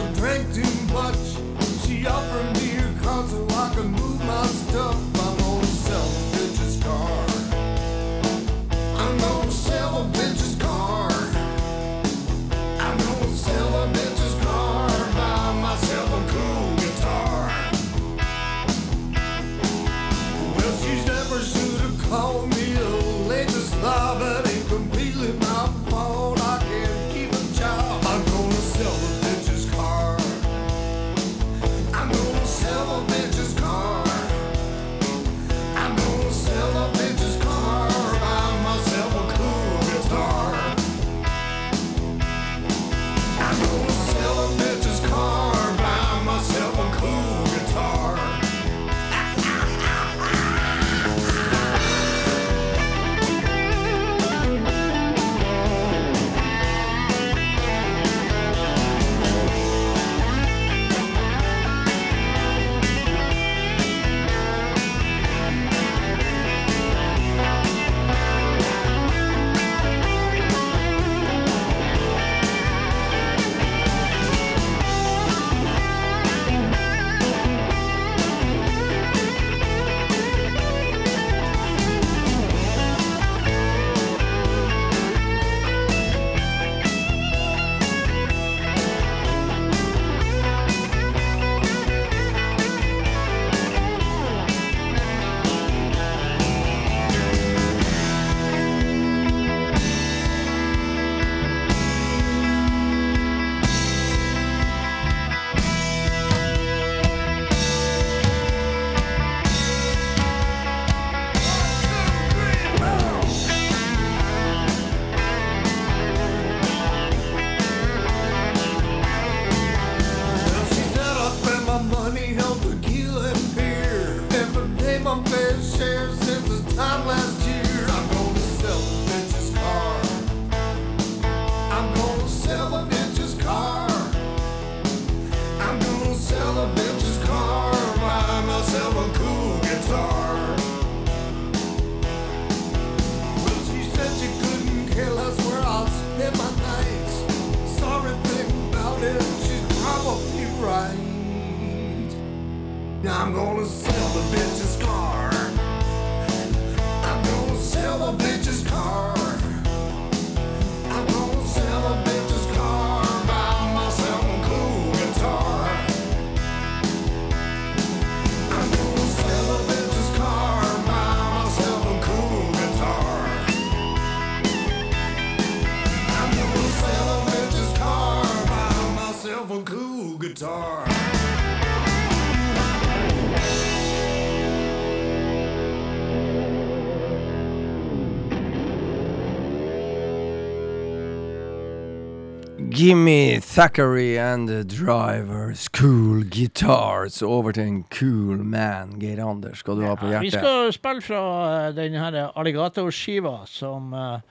Jimmy, Thackeray and the Drivers Cool Guitars over til en cool man. Geir Anders, skal du ha på hjertet? Vi skal spille fra eh, denne her eh, alligatorskiva som eh,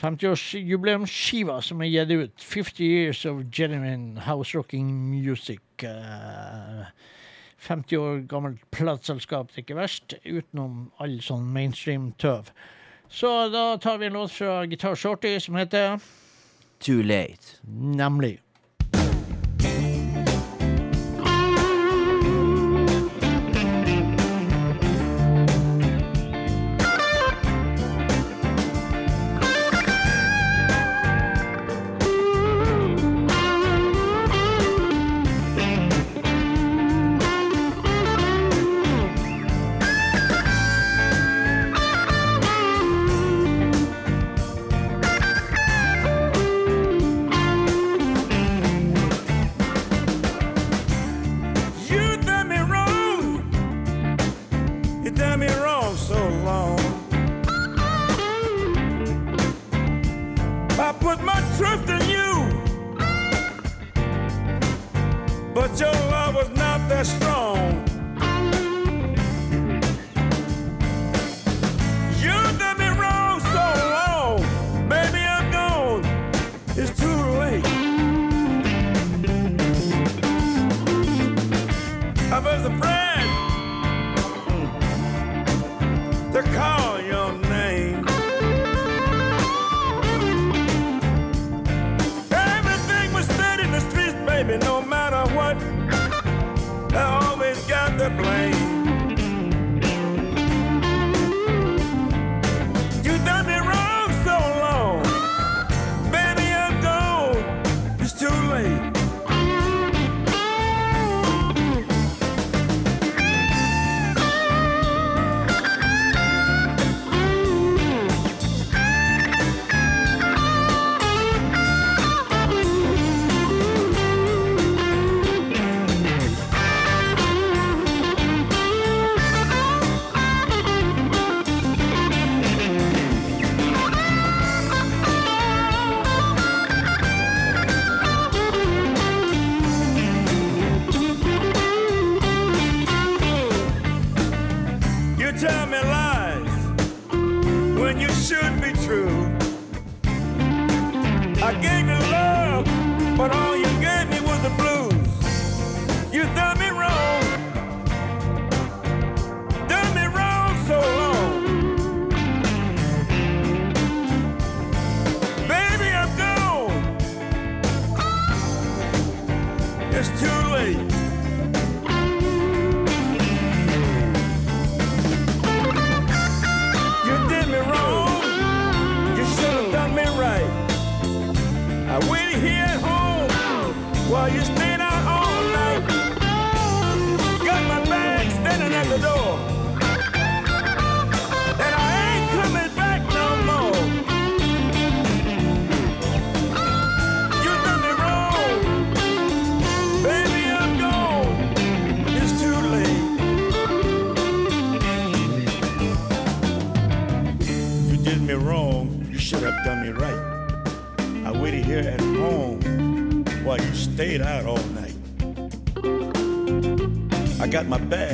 50-årsjubileumsskiva som er gitt ut. 50 Years of Genuine House Rocking Music. 50 år gammelt plateselskap, det er ikke verst. Utenom all sånn mainstream-tøv. Så da tar vi en låt fra Guitar Shorty som heter Too late. Nemlig.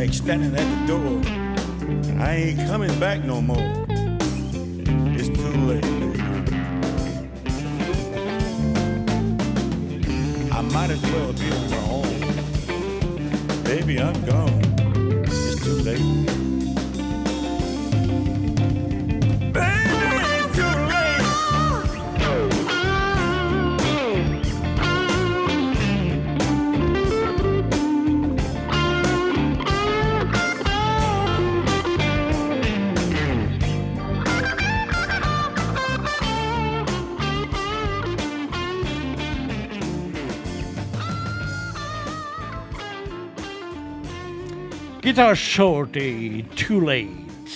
expecting at the door. Guitar Shorty, Too Late.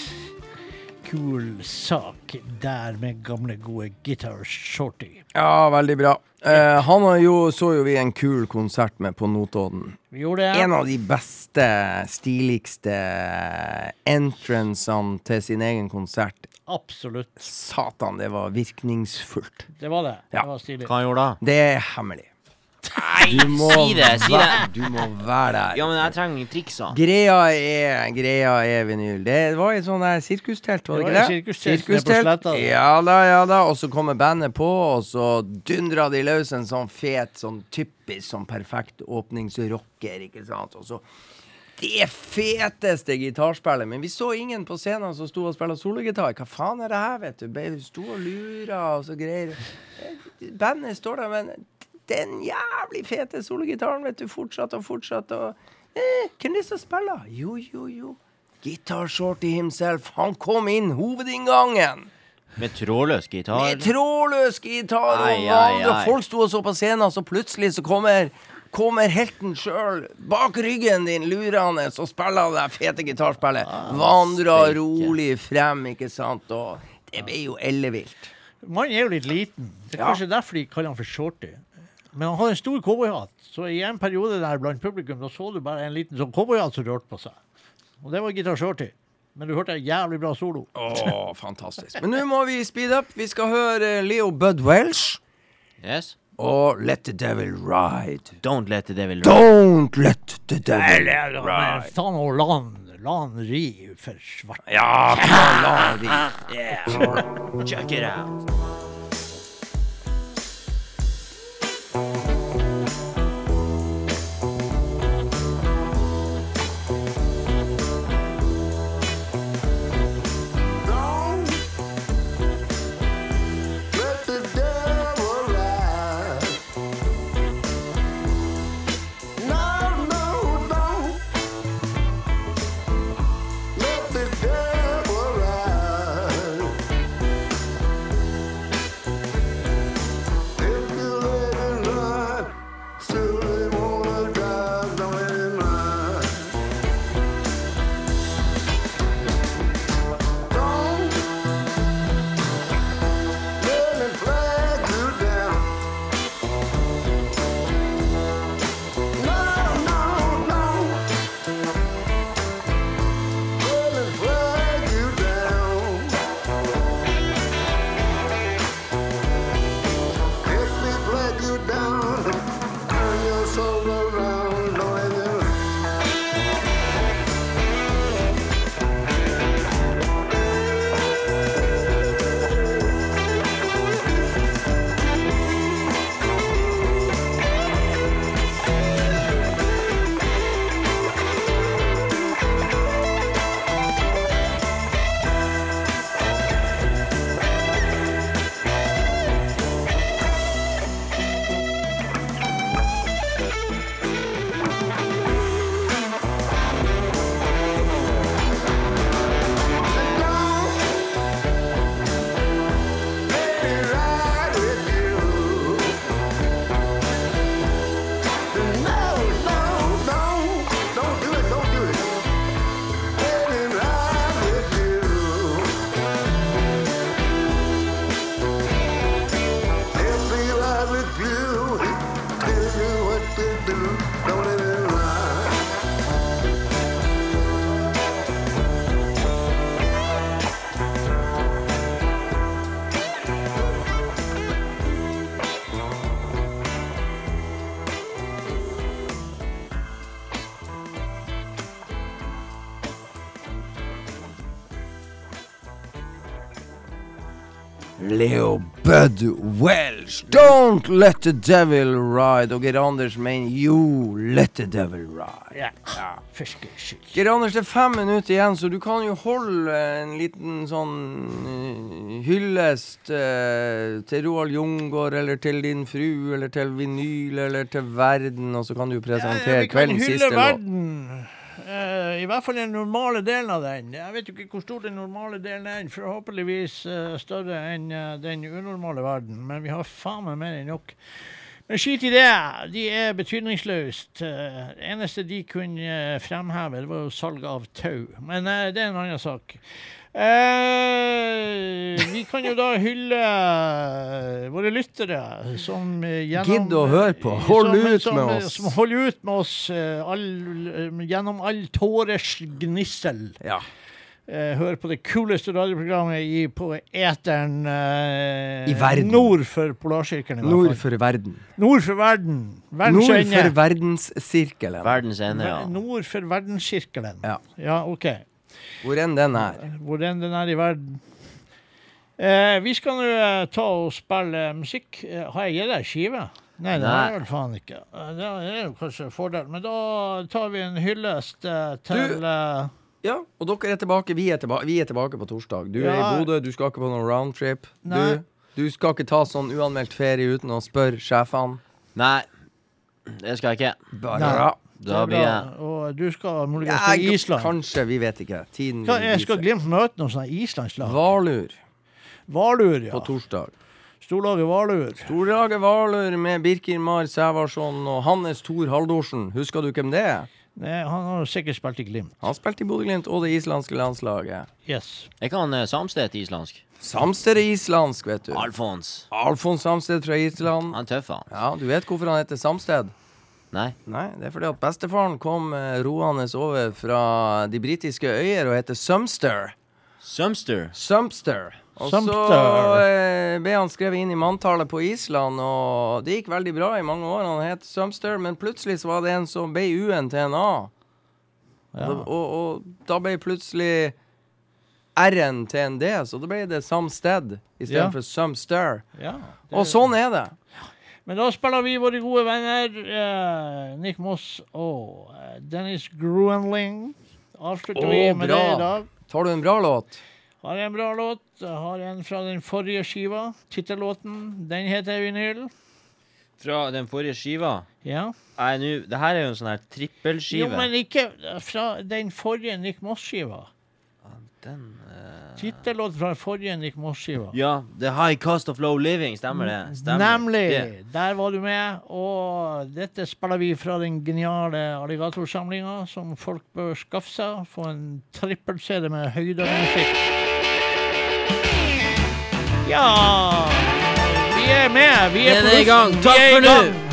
Kul sak der med gamle, gode Guitar Shorty. Ja, veldig bra. Eh, han har jo, så jo vi en kul konsert med på Notodden. Vi gjorde det. En av de beste, stiligste entrancene til sin egen konsert. Absolutt. Satan, det var virkningsfullt. Det var det. Ja. Det var stilig. Hva gjorde da? Det er hemmelig. Nei, Du må, si det! Si det! du må være der. Ja, men jeg trenger triksa. Greia er, greia er vinyl. Det var et der sirkustelt, var det, Det ikke det? Sirkustelt, sirkustelt nede på sletta. Ja da, ja da. Og så kommer bandet på, og så dundra de løs en sånn fet, sånn typisk sånn perfekt åpningsrocker, ikke sant. Og så det feteste gitarspillet. Men vi så ingen på scenen som sto og spilte sologitar. Hva faen er det her, vet du? Sto og lura og så greier. Eh, Bandet står der, men den jævlig fete sologitaren, vet du, fortsatt og fortsatt og eh, Hvem er det som spiller? Jo, jo, jo. Guitar Shorty himself. Han kom inn hovedinngangen. Med trådløs gitar. Med trådløs gitar og Ai, ai, ai. folk sto og så på scenen, så plutselig så kommer Kommer helten sjøl bak ryggen din lurende og spiller det fete gitarspillet. Vandrer steike. rolig frem, ikke sant, og det ble jo ellevilt. Mannen er jo litt liten. Det er Ja. kanskje derfor de kaller han for Shorty. Men han har en stor cowboyhatt, så i en periode der blant publikum da så du bare en liten sånn cowboyhatt som rørte på seg. Og det var gitar Shorty. Men du hørte en jævlig bra solo. Åh, fantastisk. Men nå må vi speede up. Vi skal høre Leo Bud Welsh Yes. og Let the Devil Ride. Don't let the devil ride. Don't let the devil ride. ta nå la han, ri for svart. Ja, la, vi. [laughs] Yeah. Check it out. Bud Welsh. Don't let the devil ride. Og Geir Anders mener jo, let the devil ride. Ja. ja. Geir Anders, det er fem minutter igjen, så du kan jo holde en liten sånn eh, hyllest eh, til Roald Jungård, eller til din fru, eller til vinyl, eller til verden, og så kan du presentere ja, ja, kveldens siste låt. Eh, I hvert fall den normale delen av den. Jeg vet jo ikke hvor stor den normale delen er. Forhåpentligvis eh, større enn eh, den unormale verden, men vi har faen meg mer enn nok. Men skit i det. De er betydningsløst. Det eneste de kunne fremheve, det var jo salg av tau. Men det er en annen sak. Eh, vi kan jo da hylle våre lyttere som gjennom Gidd å høre på. Hold som, ut som, med oss. Som holder ut med oss eh, all, eh, gjennom all tårers gnissel. Ja. Eh, hør på det kuleste radioprogrammet i, på eteren eh, I verden. Nord for Polarsirkelen. i Nord for verden. Nord for verden. Verdens Nord for verdenssirkelen. Verdens ende, ja. Nord for verdenskirkelen. Ja. ja, OK. Hvor enn den er. Hvor enn den er i verden. Eh, vi skal nå eh, ta og spille musikk. Eh, har jeg gitt deg skive? Nei, det har jeg vel faen ikke. Eh, Det er jo kanskje en fordel. Men da tar vi en hyllest eh, til du, Ja, og dere er tilbake. Vi er tilbake, vi er tilbake på torsdag. Du er i Bodø, du skal ikke på noen roundtrip. Du, du skal ikke ta sånn uanmeldt ferie uten å spørre sjefene. Nei, det skal jeg ikke. Bare Nei. Da blir jeg. Og du skal muligens Ja, til Island. Kanskje, vi vet ikke. Tiden Hva, jeg skal viser. Glimt møte noen sånne islandslag. Valur Valur, ja. på torsdag. Storlaget Valur. Storlaget Valur med Birkin Mar Sævarsson og Hannes Thor Haldorsen. Husker du hvem det er? Nei, han har sikkert spilt i Glimt. Han spilte i Bodø-Glimt og det islandske landslaget. Yes. Jeg kan uh, Samstedt islandsk. Samsted er islandsk, vet du. Alfons. Alfons Samsted fra Island. Han er tøff, han. Ja, du vet hvorfor han heter Samsted? Nei. Nei, det er fordi at bestefaren kom eh, roende over fra de britiske øyer og heter Sumster. Sumster. Sumster. Og Sumster. så eh, ble han skrevet inn i manntallet på Island, og det gikk veldig bra i mange år. Han het Sumster, men plutselig så var det en som ble U-en til en A. Ja. Og, og, og da ble plutselig R-en til en D, så da ble det Samsted istedenfor Ja. Sumster. ja. Og sånn er det. Men da spiller vi våre gode venner eh, Nick Moss og eh, Dennis Gruenling. Avslutter Å, vi med bra. det i dag. Tar du en bra låt? Har en bra låt. Jeg Har en fra den forrige skiva. Tittellåten. Den heter Vinyl. Fra den forrige skiva. Ja. Nei, nu, Det her er jo en sånn her Jo, men ikke fra den forrige Nick Moss-skiva. Den eh, Tittellåt fra forrige Nick Moss-skiva. Ja. The High Cost of Low Living. Stemmer det? Stemmer. Nemlig! Det. Der var du med. Og dette spiller vi fra den geniale alligatorsamlinga, som folk bør skaffe seg. Få en trippel-CD med høydemusikk. Ja Vi er med. Vi er, er i gang. Takk for nå.